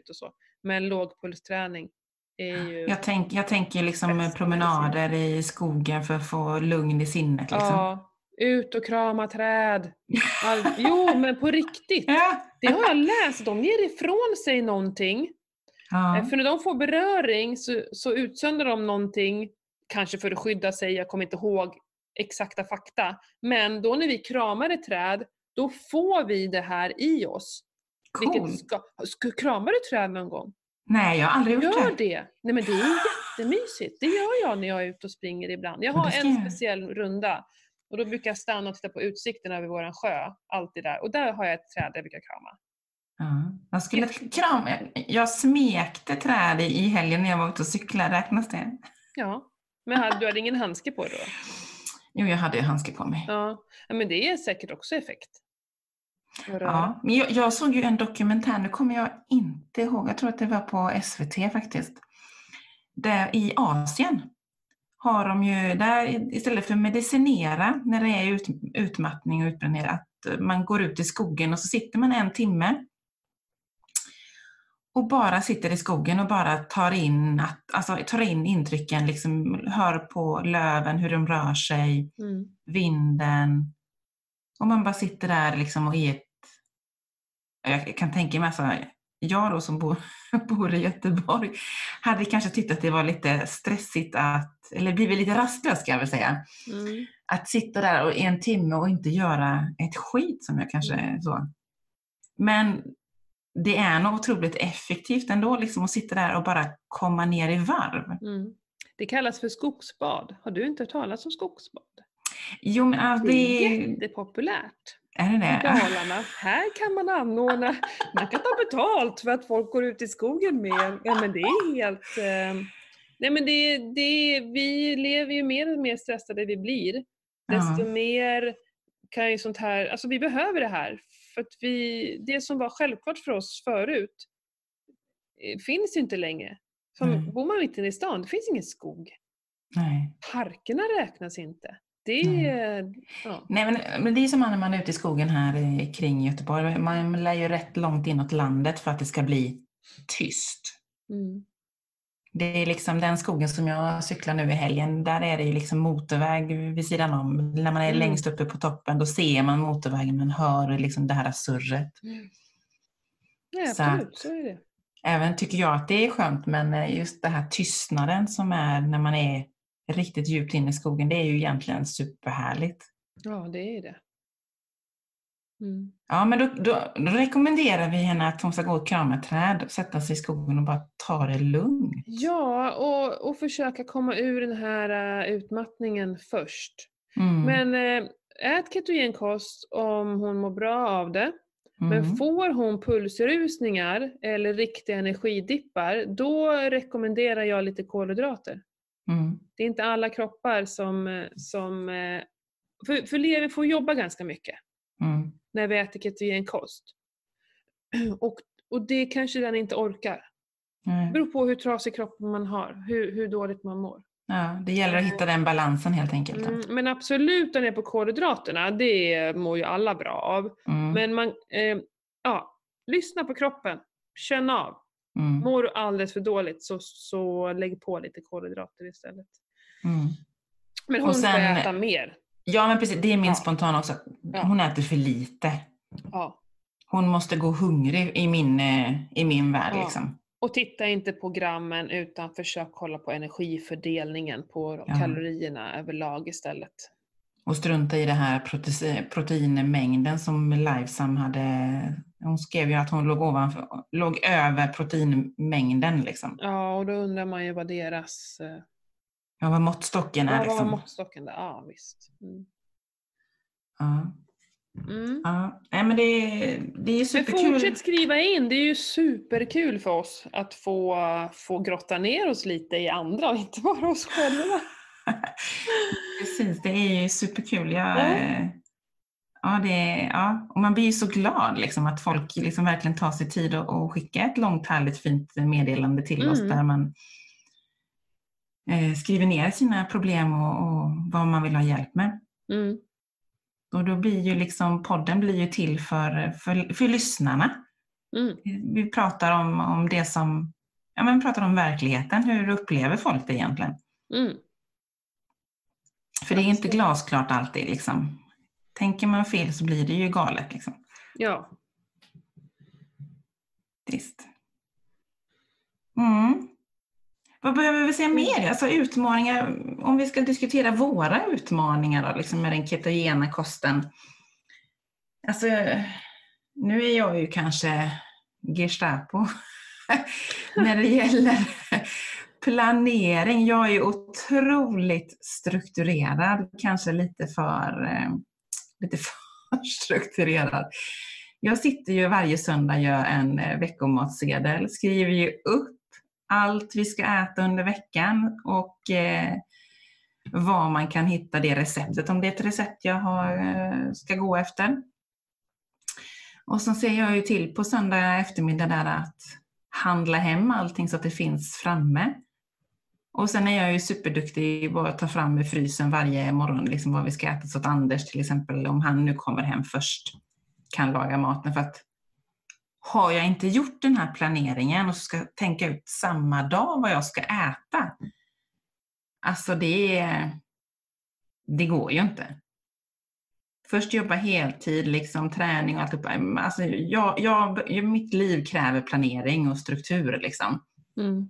och så. Men lågpulsträning är ju... Jag, tänk, jag tänker liksom promenader i skogen för att få lugn i sinnet. Liksom. Ja, ut och krama träd. All... Jo, men på riktigt. Det har jag läst. De ger ifrån sig någonting. Ja. Eh, För när de får beröring så, så utsöndrar de någonting, kanske för att skydda sig, jag kommer inte ihåg exakta fakta. Men då när vi kramar ett träd, då får vi det här i oss. Coolt. ska, ska, kramar du träd någon gång? Nej, jag har aldrig gjort Gör det. det! Nej men det är jättemysigt. Det gör jag när jag är ute och springer ibland. Jag Ja, har en speciell runda. Och då brukar jag stanna och titta på utsikten över våran sjö. Alltid där. Och där har jag ett träd där jag brukar krama. Ja. Jag, skulle krama, jag smekte träd i helgen när jag var ute och cyklade. Räknas det? Ja. Men hade- du hade ingen handske på då? Jo, jag hade ju handske på mig. Ja. Men det är säkert också effekt. Ja, men jag, jag såg ju en dokumentär, nu kommer jag inte ihåg, jag tror att det var på SVT faktiskt. Där i Asien har de ju, där istället för medicinera när det är ut, utmattning och utbrändhet, att man går ut i skogen och så sitter man en timme och bara sitter i skogen och bara tar in, att, alltså, tar in intrycken, liksom, hör på löven, hur de rör sig, Mm. vinden. Och man bara sitter där liksom och är ett... Jag kan tänka mig, alltså, jag då som bor, bor i Göteborg, hade kanske tyckt att det var lite stressigt att, eller blivit lite rastlös ska jag väl säga, Mm. att sitta där och en timme och inte göra ett skit som jag kanske Mm. så. Men det är nog otroligt effektivt ändå liksom att sitta där och bara komma ner i varv. Mm. Det kallas för skogsbad. Har du inte hört talas om skogsbad? Jo men Det det är jättepopulärt. är det det? Dalarna. Här kan man anordna, man kan ta betalt för att folk går ut i skogen mer. Ja men det är helt... Eh, nej men det, det, vi lever ju mer och mer stressade vi blir. Desto Ja. mer kan ju sånt här, alltså vi behöver det här. För att vi, det som var självklart för oss förut eh, finns ju inte längre. Som, Mm. Bor man mitt inne i stan, det finns ingen skog. Nej. Parkerna räknas inte. Det Nej. är... Ja. Nej, men, men det är som när man är ute i skogen här kring Göteborg. Man lär ju rätt långt inåt landet för att det ska bli tyst. Mm. Det är liksom den skogen som jag cyklar nu i helgen, där är det ju liksom motorväg vid sidan om. När man är Mm. längst uppe på toppen, då ser man motorvägen, man hör liksom det här surret. Nej, Så absolut, så är det. Även tycker jag att det är skönt, men eh, just den här tystnaden som är när man är riktigt djupt inne i skogen, det är ju egentligen superhärligt. Ja, det är det. Mm. Ja, men då, då, då rekommenderar vi henne att hon ska gå och krama ett träd, sätta sig i skogen och bara ta det lugnt. Ja, och, och försöka komma ur den här uh, utmattningen först. Mm, Men eh, ät ketogenkost om hon mår bra av det. Men mm, får hon pulsrusningar eller riktiga energidippar, då rekommenderar jag lite kolhydrater. mm, Det är inte alla kroppar som... eh, som för, för levern får jobba ganska mycket mm. När vi äter ketogenkost. Och, och det kanske den inte orkar. Det Nej. beror på hur trasig kropp man har, hur, hur dåligt man mår. Ja, det gäller att hitta den balansen helt enkelt. Mm, men absolut den är på kolhydraterna, det mår ju alla bra av. Mm, Men man, eh, ja, lyssna på kroppen, känn av. mm, Mår du alldeles för dåligt så, så lägg på lite kolhydrater istället. mm. Men Och hon får sen- äta mer. Ja, men precis. Det är min Ja. spontana också. Ja. Hon äter för lite. Ja. Hon måste gå hungrig i min, eh, i min värld. Ja. Liksom. Och titta inte på grammen utan försök kolla på energifördelningen på Ja. kalorierna överlag istället. Och strunta i det här prote- proteinmängden som Livesam hade. Hon skrev ju att hon låg, ovanför, låg över proteinmängden. Liksom. Ja, och då undrar man ju vad deras... Ja, vad måttstocken Ja, är. vad var Liksom. måttstocken där? Ja, visst. Mm. Ja. Mm. Ja. Nej, men det, är- det är Men superkul. fortsätt skriva in, det är ju superkul för oss att få, få grotta ner oss lite i andra och inte bara oss själva. Precis, det är ju superkul. Jag, Ja. ja, det, är- ja. Och man blir ju så glad liksom, att folk liksom verkligen tar sig tid att och skicka ett långt, härligt, fint meddelande till oss Mm. där man eh, skriver ner sina problem och, och vad man vill ha hjälp med. Mm. Och då blir ju liksom, podden blir ju till för, för, för lyssnarna. Mm. Vi pratar om, om det som, ja men pratar om verkligheten, hur upplever folk det egentligen? Mm. För det är inte glasklart alltid liksom. Tänker man fel så blir det ju galet liksom. Ja. Visst. Mm. Vad behöver vi säga mer? Alltså utmaningar, om vi ska diskutera våra utmaningar då, liksom med den ketogena kosten. Alltså, nu är jag ju kanske Gestapo när det gäller planering. Jag är otroligt strukturerad, kanske lite för, eh, lite för strukturerad. Jag sitter ju varje söndag och gör en eh, veckomatsedel, skriver ju upp allt vi ska äta under veckan och eh, var man kan hitta det receptet, om det är ett recept jag har, eh, ska gå efter. Och så ser jag ju till på söndag eftermiddag där att handla hem allting så att det finns framme. Och sen är jag ju superduktig på att ta fram i frysen varje morgon liksom vad vi ska äta så att Anders till exempel, om han nu kommer hem först, kan laga maten. För att har jag inte gjort den här planeringen och ska tänka ut samma dag vad jag ska äta, alltså det, det går ju inte. Först jobba heltid, liksom, träning och allt. Alltså, jag, jag, mitt liv kräver planering och struktur. Liksom. Mm.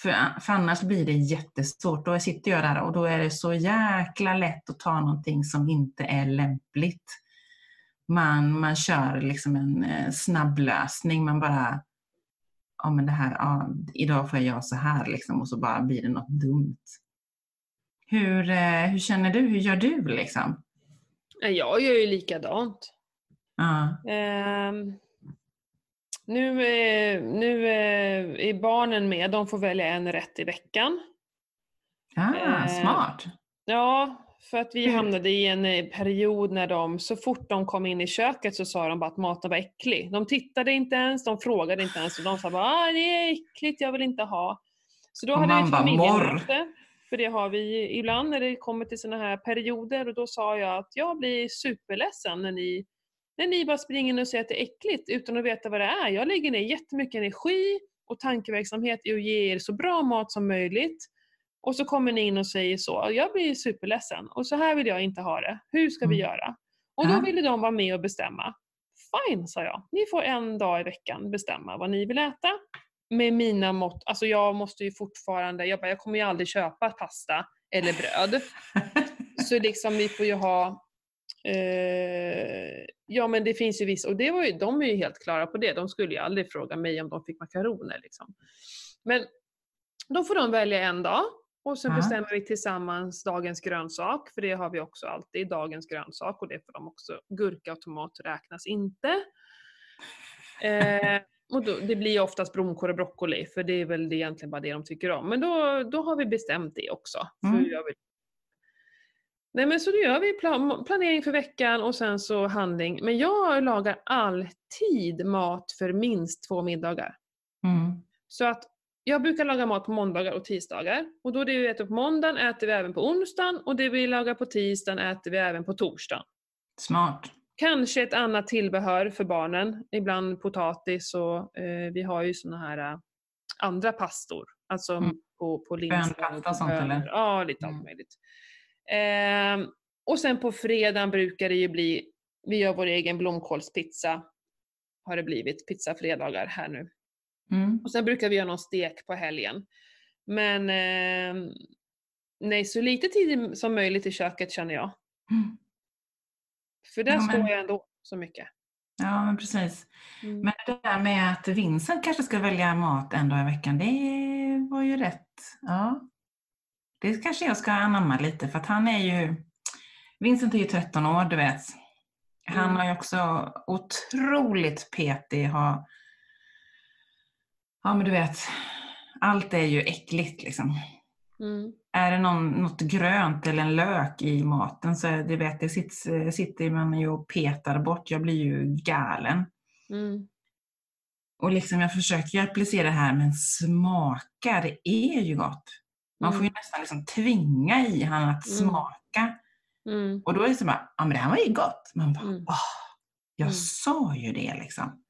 För, för annars blir det jättesvårt. Då sitter jag där och då är det så jäkla lätt att ta någonting som inte är lämpligt man, man kör liksom en eh, snabb lösning. Man bara, ja men det här, ja, idag får jag göra så här liksom och så bara blir det något dumt. Hur, eh, hur känner du? Hur gör du liksom? Jag gör ju likadant. Ja. Eh, nu, nu är barnen med, de får välja en rätt i veckan. Ah, smart. Ja, för att vi Mm. hamnade i en eh, period när de, så fort de kom in i köket så sa de bara att maten var äcklig. De tittade inte ens, de frågade inte ens och de sa bara ah, det är äckligt, jag vill inte ha. Så då hade vi ett familjemöte, för det har vi ibland när det kommer till sådana här perioder och då sa jag att jag blir superledsen när ni, när ni bara springer in och säger att det är äckligt utan att veta vad det är. Jag lägger ner jättemycket energi och tankeverksamhet i att ge er så bra mat som möjligt. Och så kommer ni in och säger så. Jag blir superledsen och så här vill jag inte ha det. Hur ska vi Mm. göra? Och då ville de vara med och bestämma. Fine, sa jag. Ni får en dag i veckan bestämma vad ni vill äta. Med mina mått. Alltså jag måste ju fortfarande, jag, bara, jag kommer ju aldrig köpa pasta eller bröd. Så liksom vi får ju ha eh, Ja men det finns ju vissa, och det var ju, de är ju helt klara på det. De skulle ju aldrig fråga mig om de fick makaroner. Liksom. Men då får de välja en dag och sen Ja. bestämmer vi tillsammans dagens grönsak, för det har vi också alltid, dagens grönsak och det får de också. Gurka och tomat räknas inte. Eh, och då, det blir oftast blomkål och broccoli, för det är väl det egentligen bara det de tycker om. Men då, då har vi bestämt det också. Mm. gör vi? Nej men så då gör vi plan, planering för veckan och sen så handling. Men jag lagar alltid mat för minst två middagar. Mm. Så att jag brukar laga mat på måndagar och tisdagar. Och då det vi äter på måndagen äter vi även på onsdagen och det vi lagar på tisdagen äter vi även på torsdagen. Smart. Kanske ett annat tillbehör för barnen. Ibland potatis och eh, vi har ju såna här eh, andra pastor. Alltså Mm. på, på linser. Bönpasta och sånt, eller? Ja, lite allt Mm. möjligt. Ehm, och sen på fredagen brukar det ju bli, vi gör vår egen blomkålspizza. Har det blivit, pizzafredagar här nu. Mm. Och sen brukar vi göra någon stek på helgen. Men eh, nej, så lite tid som möjligt i köket känner jag. Mm. För där Ja, men- står jag ändå så mycket. Ja, men precis. Mm. Men det där med att Vincent kanske ska välja mat en dag i veckan, det var ju rätt. Ja. Det kanske jag ska anamma lite för att han är ju, Vincent är ju 13 år, du vet. Han Mm. har ju också otroligt petig, har, ja men du vet, allt är ju äckligt liksom. Mm. Är det någon, något grönt eller en lök i maten så det, vet, det sitter, sitter man ju och petar bort. Jag blir ju galen. Mm. Och liksom jag försöker ju applicera det här, men smaka, det är ju gott. Man får ju nästan liksom tvinga i han att Mm. smaka. Mm. Och då är det så bara, ja men det här var ju gott. Man bara, Mm. åh, jag Mm. sa ju det liksom.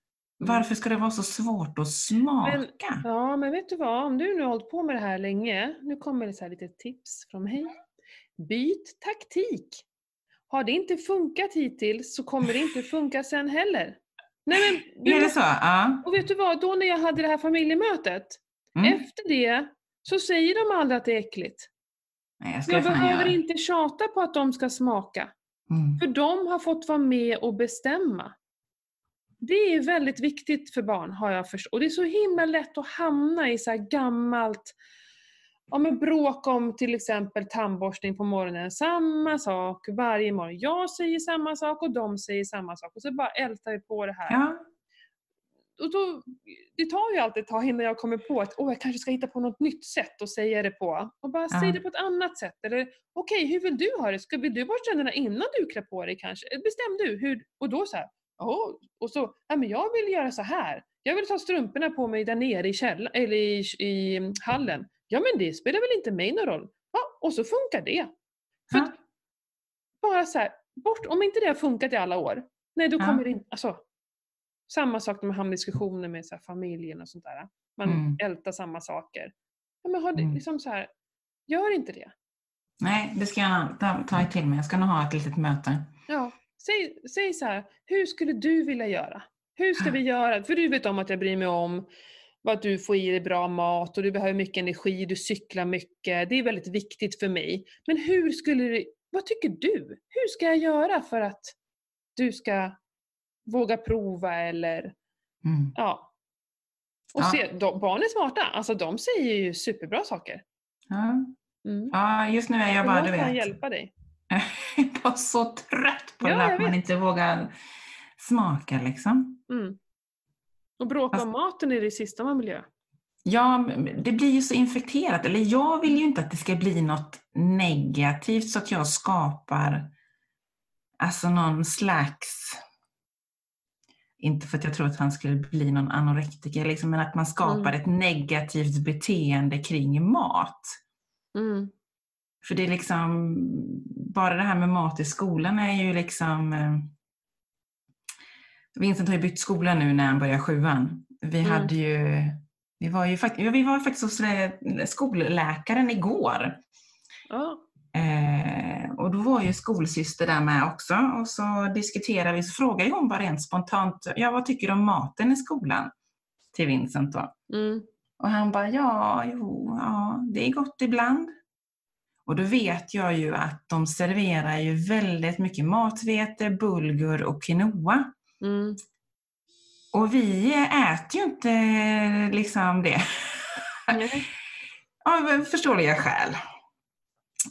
Varför ska det vara så svårt att smaka? Ja, men vet du vad? Om du nu har hållit på med det här länge, nu kommer det så här lite tips från mig. Byt taktik! Har det inte funkat hittills så kommer det inte funka sen heller. Nej, men, du är det så? Ja. Och vet du vad? Då när jag hade det här familjemötet, Mm. efter det så säger de aldrig att det är äckligt. Nej, jag Jag behöver inte tjata på att de ska smaka. Mm. För de har fått vara med och bestämma. Det är väldigt viktigt för barn har jag förstått. Och det är så himla lätt att hamna i så här gammalt Ja men bråk om till exempel tandborstning på morgonen. Samma sak varje morgon. Jag säger samma sak och de säger samma sak. Och så bara ältar vi på det här. Ja. Och då, det tar ju alltid ett tag innan jag kommer på att åh, jag kanske ska hitta på något nytt sätt att säga det på. Och bara Ja. säg det på ett annat sätt. Eller okej, hur vill du ha det? Ska vill du borsta tänderna innan du klär på dig kanske? Bestäm du. Hur, och då så här, åh, och så, ja men jag vill göra så här. Jag vill ta strumporna på mig där nere i, käll- eller i, i hallen. Ja men det spelar väl inte mig någon roll. Ja, och så funkar det. För Ja. bara så här, bort, om inte det har funkat i alla år, nej då Ja. kommer det inte, alltså, samma sak när man hamnar i diskussioner med så här, familjen och sånt där. Man Mm. ältar samma saker. Ja, men har det, Mm. liksom så här, gör inte det. Nej, det ska jag ta, ta till mig. Jag ska nog ha ett litet möte. Ja, säg, säg så här, hur skulle du vilja göra? Hur ska vi göra? För du vet om att jag bryr mig om vad du får i dig bra mat och du behöver mycket energi, du cyklar mycket. Det är väldigt viktigt för mig. Men hur skulle du, vad tycker du? Hur ska jag göra för att du ska våga prova eller Mm. ja. Och Ja. se, de, barn är smarta, alltså de säger ju superbra saker. Ja. Mm. ja, just nu är jag bara, du kan vet, hjälpa dig. bara så trött på Ja, det där jag att man inte vågar smaka liksom. Mm. Och bråka Fast- om maten är det sista man vill göra. Ja, det blir ju så infekterat. Eller jag vill ju inte att det ska bli något negativt så att jag skapar alltså någon slags inte för att jag tror att han skulle bli någon anorektiker, liksom, men att man skapar Mm. ett negativt beteende kring mat. Mm. För det är liksom, bara det här med mat i skolan är ju liksom eh, Vincent har ju bytt skola nu när han börjar sjuan. Vi Mm. hade ju, vi var ju ja, vi var faktiskt hos eh, skolläkaren igår. Ja. Eh, och då var ju skolsyster där med också och så diskuterade vi, så frågade hon bara rent spontant, ja vad tycker du om maten i skolan? Till Vincent då. Mm. Och han bara, ja, jo, ja, det är gott ibland. Och då vet jag ju att de serverar ju väldigt mycket matvete, bulgur och quinoa. Mm. Och vi äter ju inte liksom det. Nej. Av förståeliga skäl.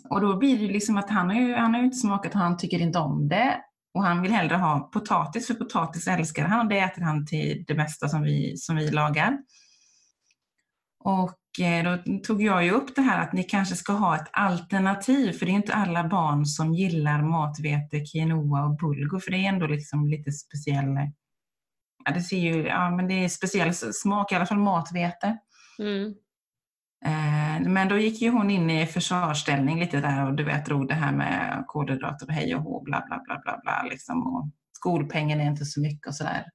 Och då blir det ju liksom att han har ju, han har ju inte smakat, han tycker inte om det. Och han vill hellre ha potatis, för potatis älskar han och det äter han till det mesta som vi, som vi lagar. Och då tog jag ju upp det här att ni kanske ska ha ett alternativ, för det är inte alla barn som gillar matvete, quinoa och bulgur, för det är ändå liksom lite speciell, ja det ser ju, ja men det är speciell smak, i alla fall matvete. Mm. Eh, Men då gick ju hon in i försvarsställning lite där och du vet drog det här med kolhydrater och hej och hå, bla bla bla bla bla liksom. Och skolpengen är inte så mycket och sådär.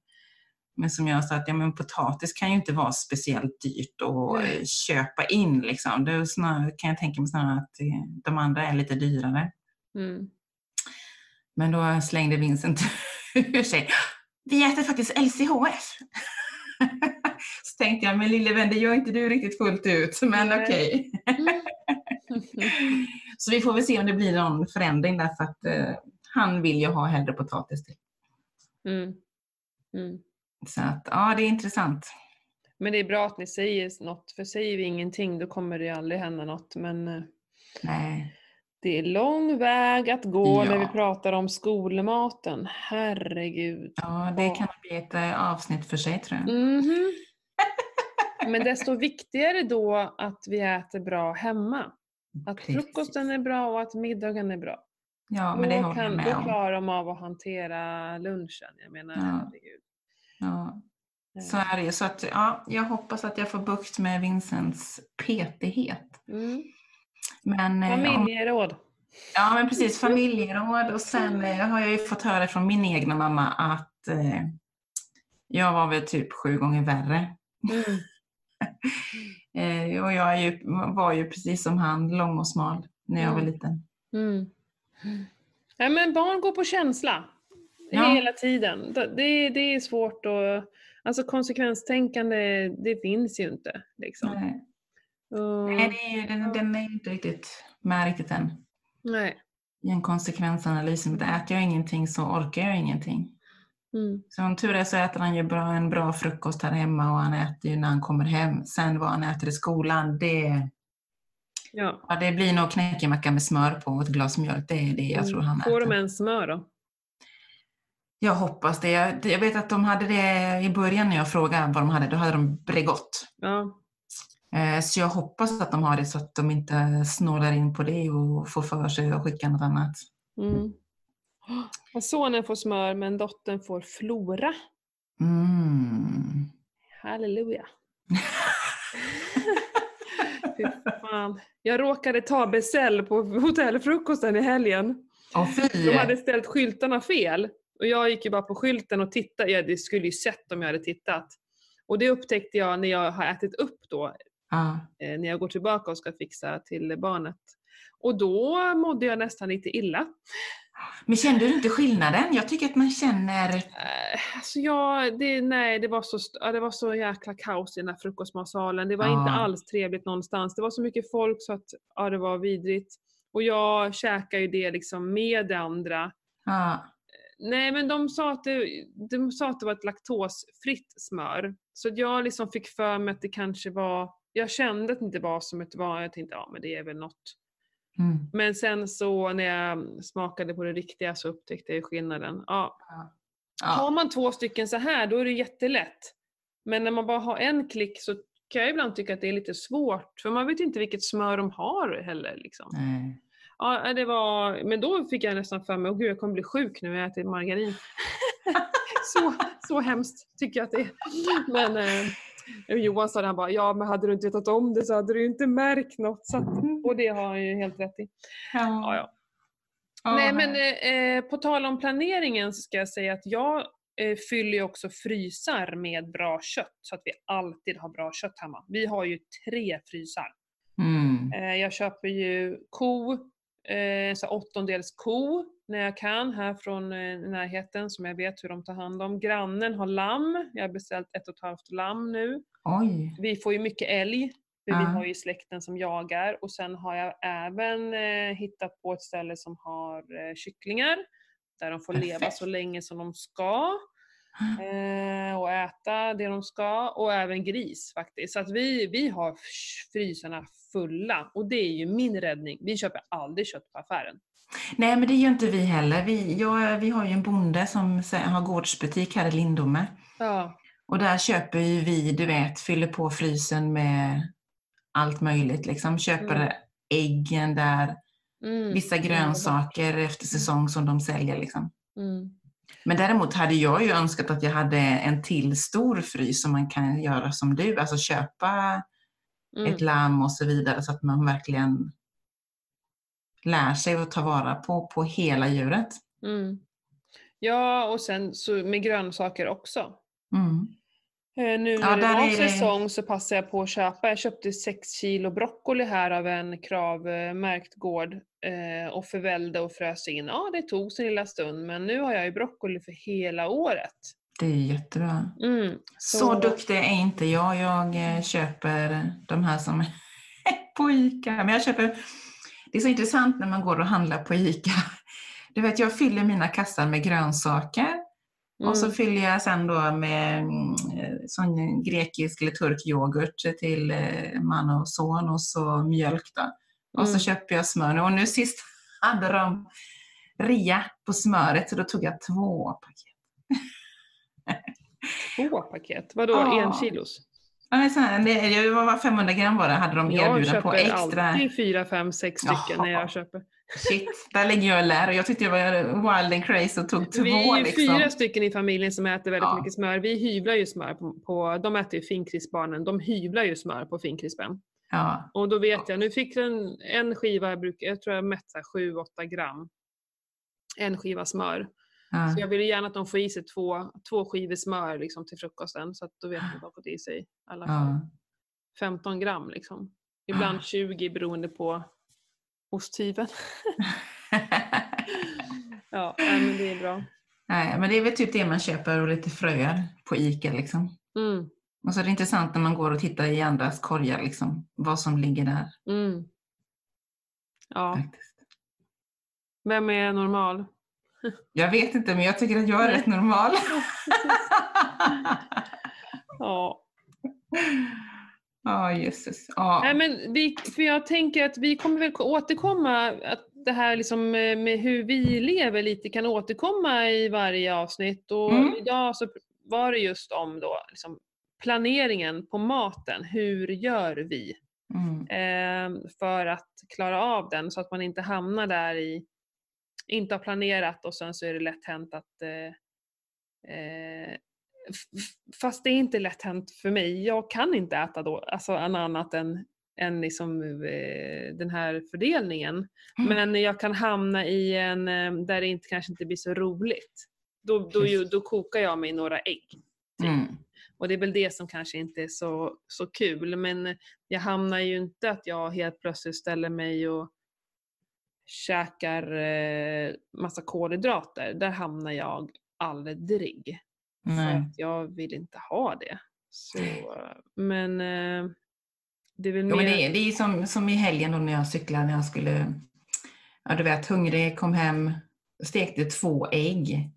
Men som jag sa, att ja, men potatis kan ju inte vara speciellt dyrt att Nej. köpa in liksom. Det snarare, kan jag tänka mig snarare att eh, de andra är lite dyrare. Mm. Men då slängde Vincent ur sig. Vi äter faktiskt LCHF. Så tänkte jag, men lille vän, det gör inte du riktigt fullt ut, men okej. Så vi får väl se om det blir någon förändring därför att eh, han vill ju ha hellre potatis till. Mm. Mm. Så att, ja, det är intressant. Men det är bra att ni säger något, för säger vi ingenting då kommer det aldrig hända något. Men eh, Nej. det är lång väg att gå när Ja. vi pratar om skolmaten. Herregud. Ja, det kan bli ett eh, avsnitt för sig tror jag. Mhm. Men desto viktigare då att vi äter bra hemma. Att Precis. frukosten är bra och att middagen är bra. Ja, men det då, håller jag kan, med då om. klarar de av att hantera lunchen. Jag menar, Ja. herregud. Ja, Eh, så är det. Så att, ja, jag hoppas att jag får bukt med Vincents petighet. Mm. Men, eh, om, Familjeråd. Ja, men precis. Familjeråd och sen eh, har jag ju fått höra från min egna mamma att eh, jag var väl typ sju gånger värre. Mm. Eh, och jag är ju, var ju precis som han, lång och smal, när jag var Mm. liten. Mm. Ja, men barn går på känsla. Ja. Hela tiden. Det, det är svårt att... Alltså konsekvenstänkande, det finns ju inte. Liksom. Nej, Och- Nej, det är, ju- den, den är inte riktigt med riktigt än. nej. I en konsekvensanalys, men äter jag ingenting så orkar jag ingenting. Mm. Som tur är så äter han ju bra, en bra frukost här hemma och han äter ju när han kommer hem. Sen vad han äter i skolan, det, Ja. ja, det blir nog knäckemacka med smör på och ett glas mjölk. Det är det jag tror han Får de äter. ens smör då? Jag hoppas det. Jag, vet att de hade det i början när jag frågade vad de hade. Då hade de Bregott. Ja. Eh, Så jag hoppas att de har det så att de inte snålar in på det och får för sig att skicka något annat. Mm. Sonen får smör men dottern får Flora. Mm. Halleluja. Fan. Jag råkade ta beställ på hotellfrukosten i helgen. Fy! De hade ställt skyltarna fel. Och jag gick ju bara på skylten och tittade. Ja, det skulle ju sett om jag hade tittat. Och det upptäckte jag när jag har ätit upp då, Ja. eh, när jag går tillbaka och ska fixa till barnet. Och då mådde jag nästan lite illa. Men kände du inte skillnaden? Jag tycker att man känner... Eh, Alltså jag, det, nej, det var, så, det var så jäkla kaos i den här frukostmatsalen. Det var Ja. inte alls trevligt någonstans. Det var så mycket folk så att ja, det var vidrigt. Och jag käkade ju det liksom med det andra. Ja. Nej men de sa att det, de sa att det var ett laktosfritt smör. Så jag liksom fick för mig att det kanske var, jag kände att det inte var som ett vanligt, jag tänkte ja men det är väl något. Mm. Men sen så när jag smakade på det riktiga så upptäckte jag skillnaden. Ja, Har Ja. man två stycken så här då är det jättelätt. Men när man bara har en klick så kan jag ibland tycka att det är lite svårt. För man vet inte vilket smör de har heller. Liksom. Nej. Ja, det var, men då fick jag nästan för mig, åh gud jag kommer bli sjuk nu när jag äter margarin. så, så hemskt tycker jag att det är. Men eh, Johan sa det, han bara, ja men hade du inte vetat om det så hade du inte märkt något. Så att, och det har han ju helt rätt i. Ja, ja. Ja. Nej men eh, eh, på tal om planeringen så ska jag säga att jag eh, fyller ju också frysar med bra kött så att vi alltid har bra kött hemma. Vi har ju tre frysar. Mm. Eh, jag köper ju ko, eh, så åttondels ko när jag kan här från eh, närheten som jag vet hur de tar hand om. Grannen har lamm, jag har beställt ett och ett halvt lamm nu. Oj. Vi får ju mycket älg, för vi Ja. har ju släkten som jagar. Och sen har jag även eh, hittat på ett ställe som har eh, kycklingar. Där de får leva Perfekt. så länge som de ska. Eh, och äta det de ska. Och även gris faktiskt. Så att vi, vi har frysarna fulla. Och det är ju min räddning. Vi köper aldrig kött på affären. Nej, men det gör inte vi heller. Vi, ja, vi har ju en bonde som har gårdsbutik här i Lindome. Ja. Och där köper ju vi, du vet, fyller på frysen med allt möjligt. Liksom. Köper Mm. äggen där, Mm. vissa grönsaker efter säsong som de säljer. Liksom. Mm. Men däremot hade jag ju önskat att jag hade en till stor frys som man kan göra som du, alltså köpa Mm. ett lamm och så vidare så att man verkligen lär sig att ta vara på, på hela djuret. Mm. Ja, och sen så med grönsaker också. Mm. Eh, Nu Ja, när det där var det- säsong så passade jag på att köpa. Jag köpte 6 kilo broccoli här av en kravmärkt gård eh, och förvällde och frös in. Ja, det tog sin lilla stund men nu har jag ju broccoli för hela året. Det är jättebra. Mm. Så, Så- duktig är inte jag. Jag eh, köper de här som är på ICA. Men jag köper, det är så intressant när man går och handlar på ICA. Du vet, jag fyller mina kassar med grönsaker och så Mm. fyller jag sen då med mm, eh, sån grekisk eller turk yoghurt till eh, man och son och så mjölk då. Och så Mm. köper jag smör. Och nu sist hade de rea på smöret så då tog jag två paket. Två paket? Vadå, Ja. en kilos? Ja, men så här, det, var 500 gram bara hade de Jag erbjudna på köper extra. alltid fyra, fem, sex stycken Jaha. när jag köper. Shit, där ligger jag och lär och jag tyckte jag var wild and crazy och tog två Vi är ju liksom. fyra stycken i familjen som äter väldigt Ja. mycket smör. Vi hyvlar ju smör på, på de äter ju finkrisbarnen, de hyvlar ju smör på finkrispen. Ja. Och då vet jag, nu fick den en skiva, jag, brukar, jag tror jag mätt 7-8 gram. En skiva smör. Ja. Så jag vill gärna att de får i sig två, två skivor smör liksom, till frukosten. Så att då vet man att de har fått i sig i alla fall Ja. 15 gram. Liksom. Ibland Ah. 20 beroende på osthyveln. ja, men det är bra. Nej, men det är väl typ det man köper och lite fröer på Ica liksom. Mm, Och så är det intressant när man går och tittar i andras korgar liksom, vad som ligger där. mm. Ja, Faktiskt. vem är normal? Jag vet inte, men jag tycker att jag är rätt normal. Ja. Ja, jösses. Ja. Nej, men vi, för jag tänker att vi kommer väl återkomma, att det här liksom eh, med hur vi lever lite kan återkomma i varje avsnitt. Och Mm. idag så var det just om då liksom planeringen på maten. Hur gör vi Mm. eh, för att klara av den så att man inte hamnar där i, inte har planerat och sen så är det lätt hänt att eh, eh, Fast det är inte lätt hänt för mig. Jag kan inte äta då, alltså annat än, än liksom, eh, den här fördelningen. Mm. Men jag kan hamna i en eh, där det inte, kanske inte blir så roligt. Då, då, ju, då kokar jag mig några ägg. Mm. Och det är väl det som kanske inte är så, så kul. Men jag hamnar ju inte att jag helt plötsligt ställer mig och käkar eh, massa kolhydrater. Där hamnar jag aldrig. För Nej. att jag vill inte ha det. Så, men eh, det är väl Jo, mer... men det, är, det är som, som i helgen då när jag cyklade när jag skulle, ja du vet, hungrig, kom hem, stekte två ägg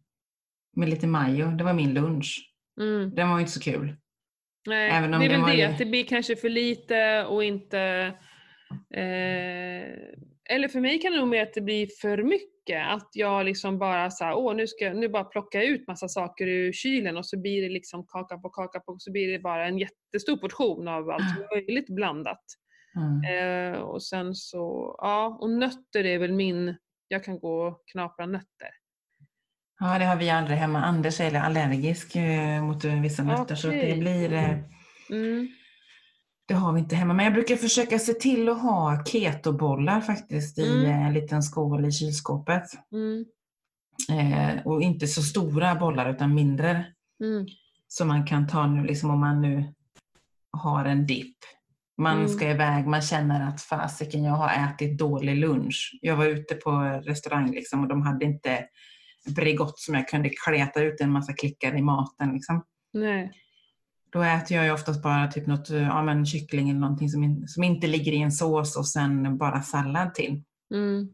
med lite majo. Det var min lunch. Mm. Den var ju inte så kul. Nej, Även om det är väl det, ju- att det blir kanske för lite och inte... Eh, eller för mig kan det nog mer att det blir för mycket. Att jag liksom bara så här, åh nu ska jag nu bara plocka ut massa saker ur kylen och så blir det liksom kaka på kaka på, så blir det bara en jättestor portion av allt möjligt blandat. Mm. Eh, och sen så, ja, och nötter är väl min, jag kan gå och knapra nötter. Ja, det har vi aldrig hemma. Anders är allergisk eh, mot vissa nötter så att det blir eh, Mm. Det har vi inte hemma, men jag brukar försöka se till att ha ketobollar faktiskt i Mm. eh, en liten skål i kylskåpet. Mm. Eh, och inte så stora bollar utan mindre. Mm. Som man kan ta nu liksom om man nu har en dipp. Man Mm. ska iväg, man känner att fasiken jag har ätit dålig lunch. Jag var ute på restaurang liksom och de hade inte Bregott som jag kunde kleta ut en massa klickar i maten. Liksom. Nej. Då äter jag ju oftast bara typ något, ja, men kyckling eller någonting som, in, som inte ligger i en sås och sen bara sallad till. Mm.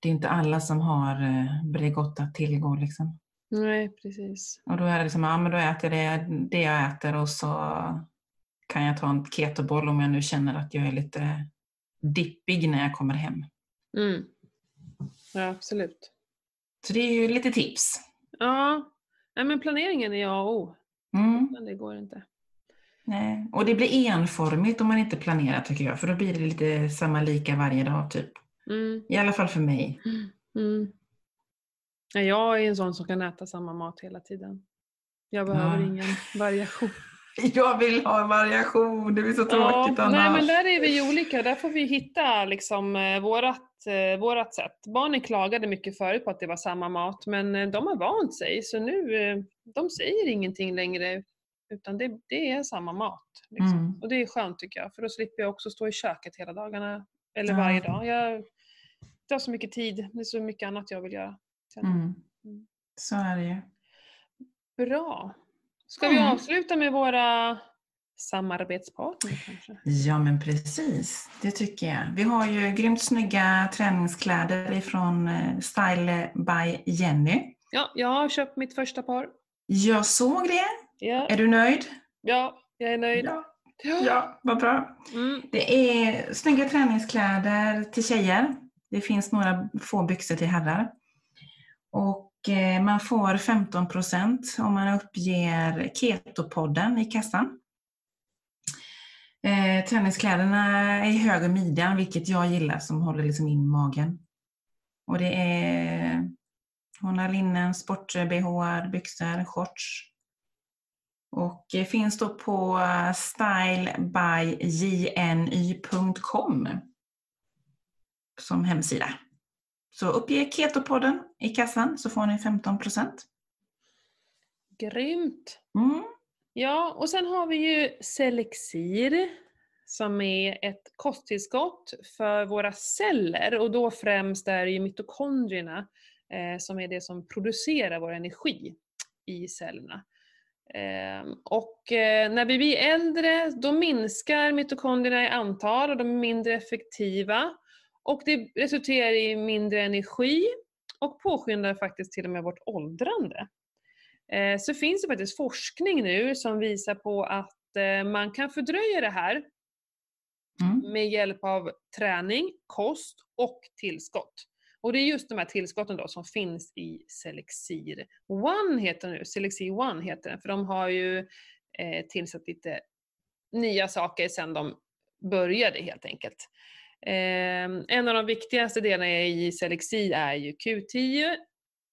Det är inte alla som har eh, Bregott att tillgå. Liksom. Nej, precis. Och då är det liksom, ja men då äter jag det, det jag äter och så kan jag ta en ketoboll om jag nu känner att jag är lite dippig när jag kommer hem. Mm. Ja, absolut. Så det är ju lite tips. Ja, Nej, men planeringen är A och O. Mm. Men det går inte. Nej. Och det blir enformigt om man inte planerar tycker jag, för då blir det lite samma lika varje dag typ. Mm. I alla fall för mig. Mm. Ja, Jag är en sån som kan äta samma mat hela tiden. Jag behöver Ja. ingen variation. Jag vill ha variation, det blir så tråkigt annars. nej, men där är vi ju olika. Där får vi hitta liksom, eh, vårat, eh, vårat sätt. Barnen klagade mycket förut på att det var samma mat, men eh, de har vant sig. Så nu, de säger ingenting längre, utan det, det är samma mat. Liksom. Mm. Och det är skönt tycker jag, för då slipper jag också stå i köket hela dagarna. Eller Ja. varje dag. Jag, tar så mycket tid, det är så mycket annat jag vill göra. Mm. Mm. Så är det ju. Bra. Ska vi avsluta med våra samarbetspartner kanske? Ja men precis, det tycker jag. Vi har ju grymt snygga träningskläder ifrån eh, Style by Jenny. Ja, jag har köpt mitt första par. Jag såg det. Ja, Är du nöjd? ja jag är nöjd. Ja, ja vad bra. Mm. Det är snygga träningskläder till tjejer. Det finns några få byxor till herrar. Och Eh, man får 15 procent om man uppger Ketopodden i kassan. Eh, träningskläderna är i höger midjan, vilket jag gillar som håller liksom in magen. Och det är hon har linnen, sport-bh, byxor, shorts. Och eh, finns då på stylebyjny.com som hemsida. Så uppge Ketopodden i kassan så får ni 15 Grymt! Mm. Ja, och sen har vi ju Selexir som är ett kosttillskott för våra celler och då främst är det ju mitokondrierna eh, som är det som producerar vår energi i cellerna. Eh, och eh, när vi blir äldre då minskar mitokondrierna i antal och de är mindre effektiva och det resulterar i mindre energi och påskyndar faktiskt till och med vårt åldrande. Eh, så finns det faktiskt forskning nu som visar på att eh, man kan fördröja det här Mm. med hjälp av träning, kost och tillskott. Och det är just de här tillskotten då som finns i Selexir One heter den nu, Selexir One heter den, för de har ju eh, tillsatt lite nya saker sedan de började helt enkelt. Ehm, en av de viktigaste delarna i Selexi är ju Q10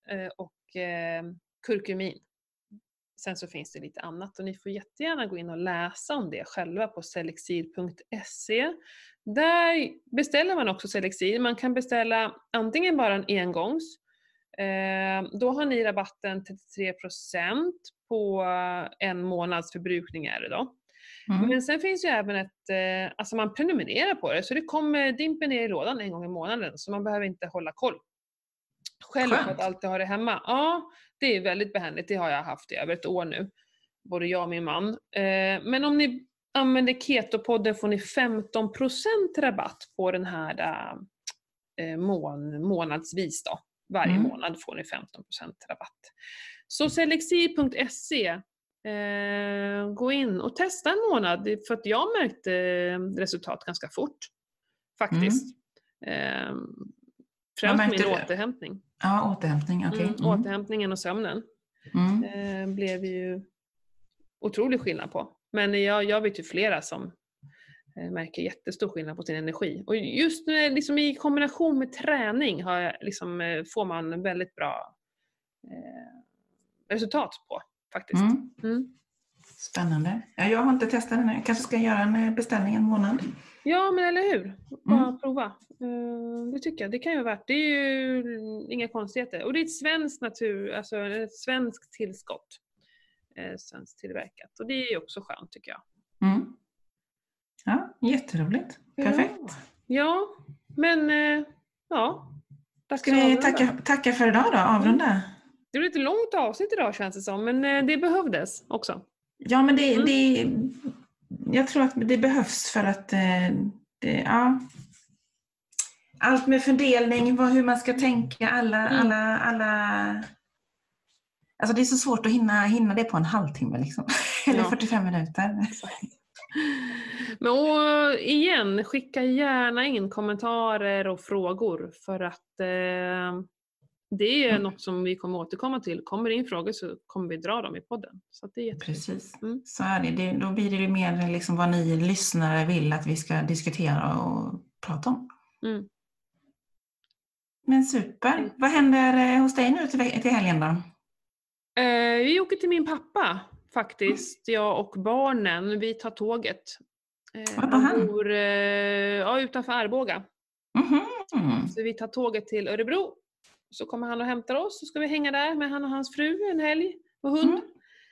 eh, och ehm, kurkumin. Sen så finns det lite annat och ni får jättegärna gå in och läsa om det själva på selexid.se. Där beställer man också Selexid. Man kan beställa antingen bara en engångs. Ehm, då har ni rabatten 33% på en månads förbrukning är det då. Mm. Men sen finns ju även ett, eh, alltså man prenumererar på det så det kommer dimper ner i lådan en gång i månaden så man behöver inte hålla koll själv för Skönt. att alltid ha det hemma. Ja, det är väldigt behändigt. Det har jag haft i över ett år nu. Både jag och min man. Eh, men om ni använder Ketopodden får ni 15% rabatt på den här eh, mån, månadsvis då. Varje Mm. månad får ni 15% rabatt. Så selexir.se eh, Gå in och testa en månad för att jag märkte eh, resultat ganska fort. Faktiskt. Eh, främst min du? återhämtning. Ja, återhämtning. Okej. Mm, återhämtningen och sömnen Mm. eh, blev ju otrolig skillnad på. Men jag, jag vet ju flera som eh, märker jättestor skillnad på sin energi. Och just nu, liksom i kombination med träning har jag, liksom, eh, får man väldigt bra resultat på faktiskt. Mm. Mm. Spännande. Ja, jag har inte testat den. Jag kanske ska göra en eh, beställning en månad. Ja, men eller hur? Bara Mm. prova. Eh, Det tycker jag. Det kan ju vara värt. Det är ju inga konstigheter. Och det är ett svenskt natur, alltså ett svenskt tillskott. Eh, Svenskt tillverkat. Och det är ju också skönt tycker jag. Mm. Ja, jätteroligt. Perfekt. Ja, ja men ja. Ska vi tacka, tacka för idag då? Avrunda? Det blev ett långt avsnitt idag känns det som, men eh, det behövdes också. Ja, men det, Mm. det, jag tror att det behövs för att eh, det, ja, allt med fördelning, vad, hur man ska tänka, alla, Mm. alla, alla Alltså det är så svårt att hinna, hinna det på en halvtimme liksom. Eller Ja. 45 minuter. Men och, igen, skicka gärna in kommentarer och frågor för att eh, det är Mm. något som vi kommer återkomma till. Kommer det in frågor så kommer vi dra dem i podden. Så det är. Precis, Mm. så är det. det. Då blir det mer liksom vad ni lyssnare vill att vi ska diskutera och prata om. Mm. Men super. Vad händer eh, hos dig nu till, till helgen då? Eh, vi åker till min pappa faktiskt, jag och barnen. Vi tar tåget. Eh, Var bor han? bor eh, ja, utanför Arboga. Mhm. Så vi tar tåget till Örebro. Så kommer han och hämtar oss, så ska vi hänga där med han och hans fru en helg. Och hund. Mm.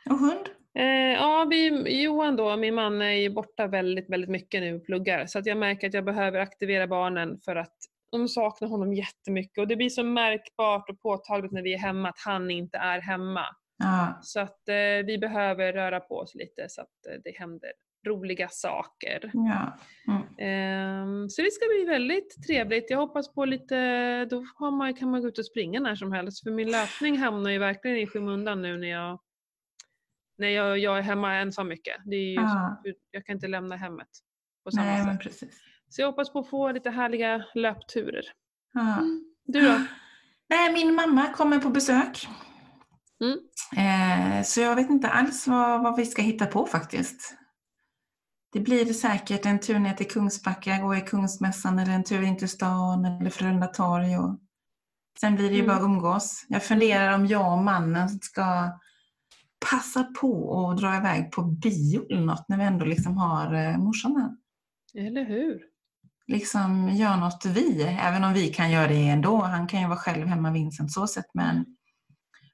Och hund? Eh, ja, vi, Johan då, min man, är ju borta väldigt, väldigt mycket nu och pluggar. Så att jag märker att jag behöver aktivera barnen för att de saknar honom jättemycket. Och det blir så märkbart och påtagligt när vi är hemma att han inte är hemma. Ja. Så att eh, vi behöver röra på oss lite så att eh, det händer roliga saker. ja. Mm. Ehm, så det ska bli väldigt trevligt. Jag hoppas på lite, då man, kan man gå ut och springa när som helst. För min löpning hamnar ju verkligen i skymundan nu när jag, när jag, jag är hemma ensam mycket. Det är ju så, jag kan inte lämna hemmet på samma Nej, men sätt. precis. Så jag hoppas på att få lite härliga löpturer. Ja. Du då? Nej, min mamma kommer på besök. Mm. Eh, så jag vet inte alls vad, vad vi ska hitta på faktiskt. Det blir säkert en tur ner till Kungsbacka, gå i Kungsmässan eller en tur in till stan eller Frölunda torg. Och... Sen blir det ju Mm. bara umgås. Jag funderar om jag och mannen ska passa på att dra iväg på bio eller något när vi ändå liksom har eh, morsan här. Eller hur? Liksom gör något vi, även om vi kan göra det ändå. Han kan ju vara själv hemma Vincent så sett men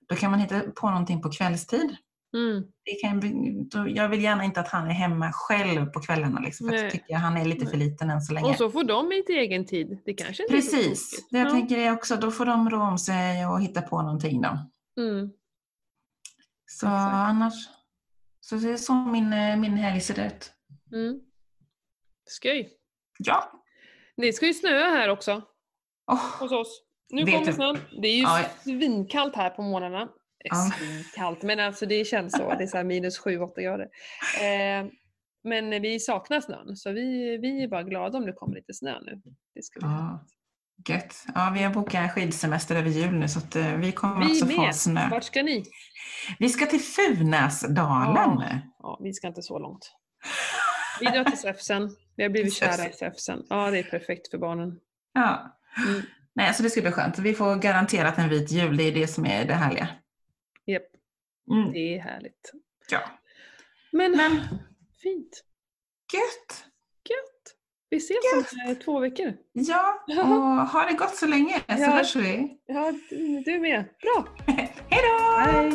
då kan man hitta på någonting på kvällstid. Mm. Det kan, jag vill gärna inte att han är hemma själv på kvällarna liksom, för jag tycker han är lite för liten än så länge. Och så får de lite egen tid. Det kanske inte är så Precis, tokigt. det jag Ja. tänker är också, då får de rå om sig och hitta på någonting då. Mm. Så Exakt. annars, så det är så min, eh, min helg ser ut. Mm. Skoj. Ja. Det ska ju snöa här också Åh, hos oss. Nu kommer snön. Det är ju Ja. svinkallt här på morgnarna. Eh, Ja. Svinkallt, men alltså det känns så. Det är så minus 7-8 grader. Eh, men vi saknar snön, så vi, vi är bara glada om det kommer lite snö nu. Det vi. Ja. gött. Ja, vi har bokat skidsemester över jul nu så att eh, vi kommer Vi också få med. snö. Vart ska ni? Vi ska till Funäsdalen. Ja, vi ska inte så långt. Vi drar till Säfsen. Vi har blivit kära i. Säfsen. Ja, det är perfekt för barnen. Ja. Mm. Nej, så det ska bli skönt. Vi får garanterat en vit jul, det är det som är det härliga. Mm. det är härligt. Ja. Men, Men fint. gött! Gött. Vi ses om eh, två veckor. Ja, och ha det gott så länge så Ja. hörs vi. Ja, du med. Bra. Hej då! Hej.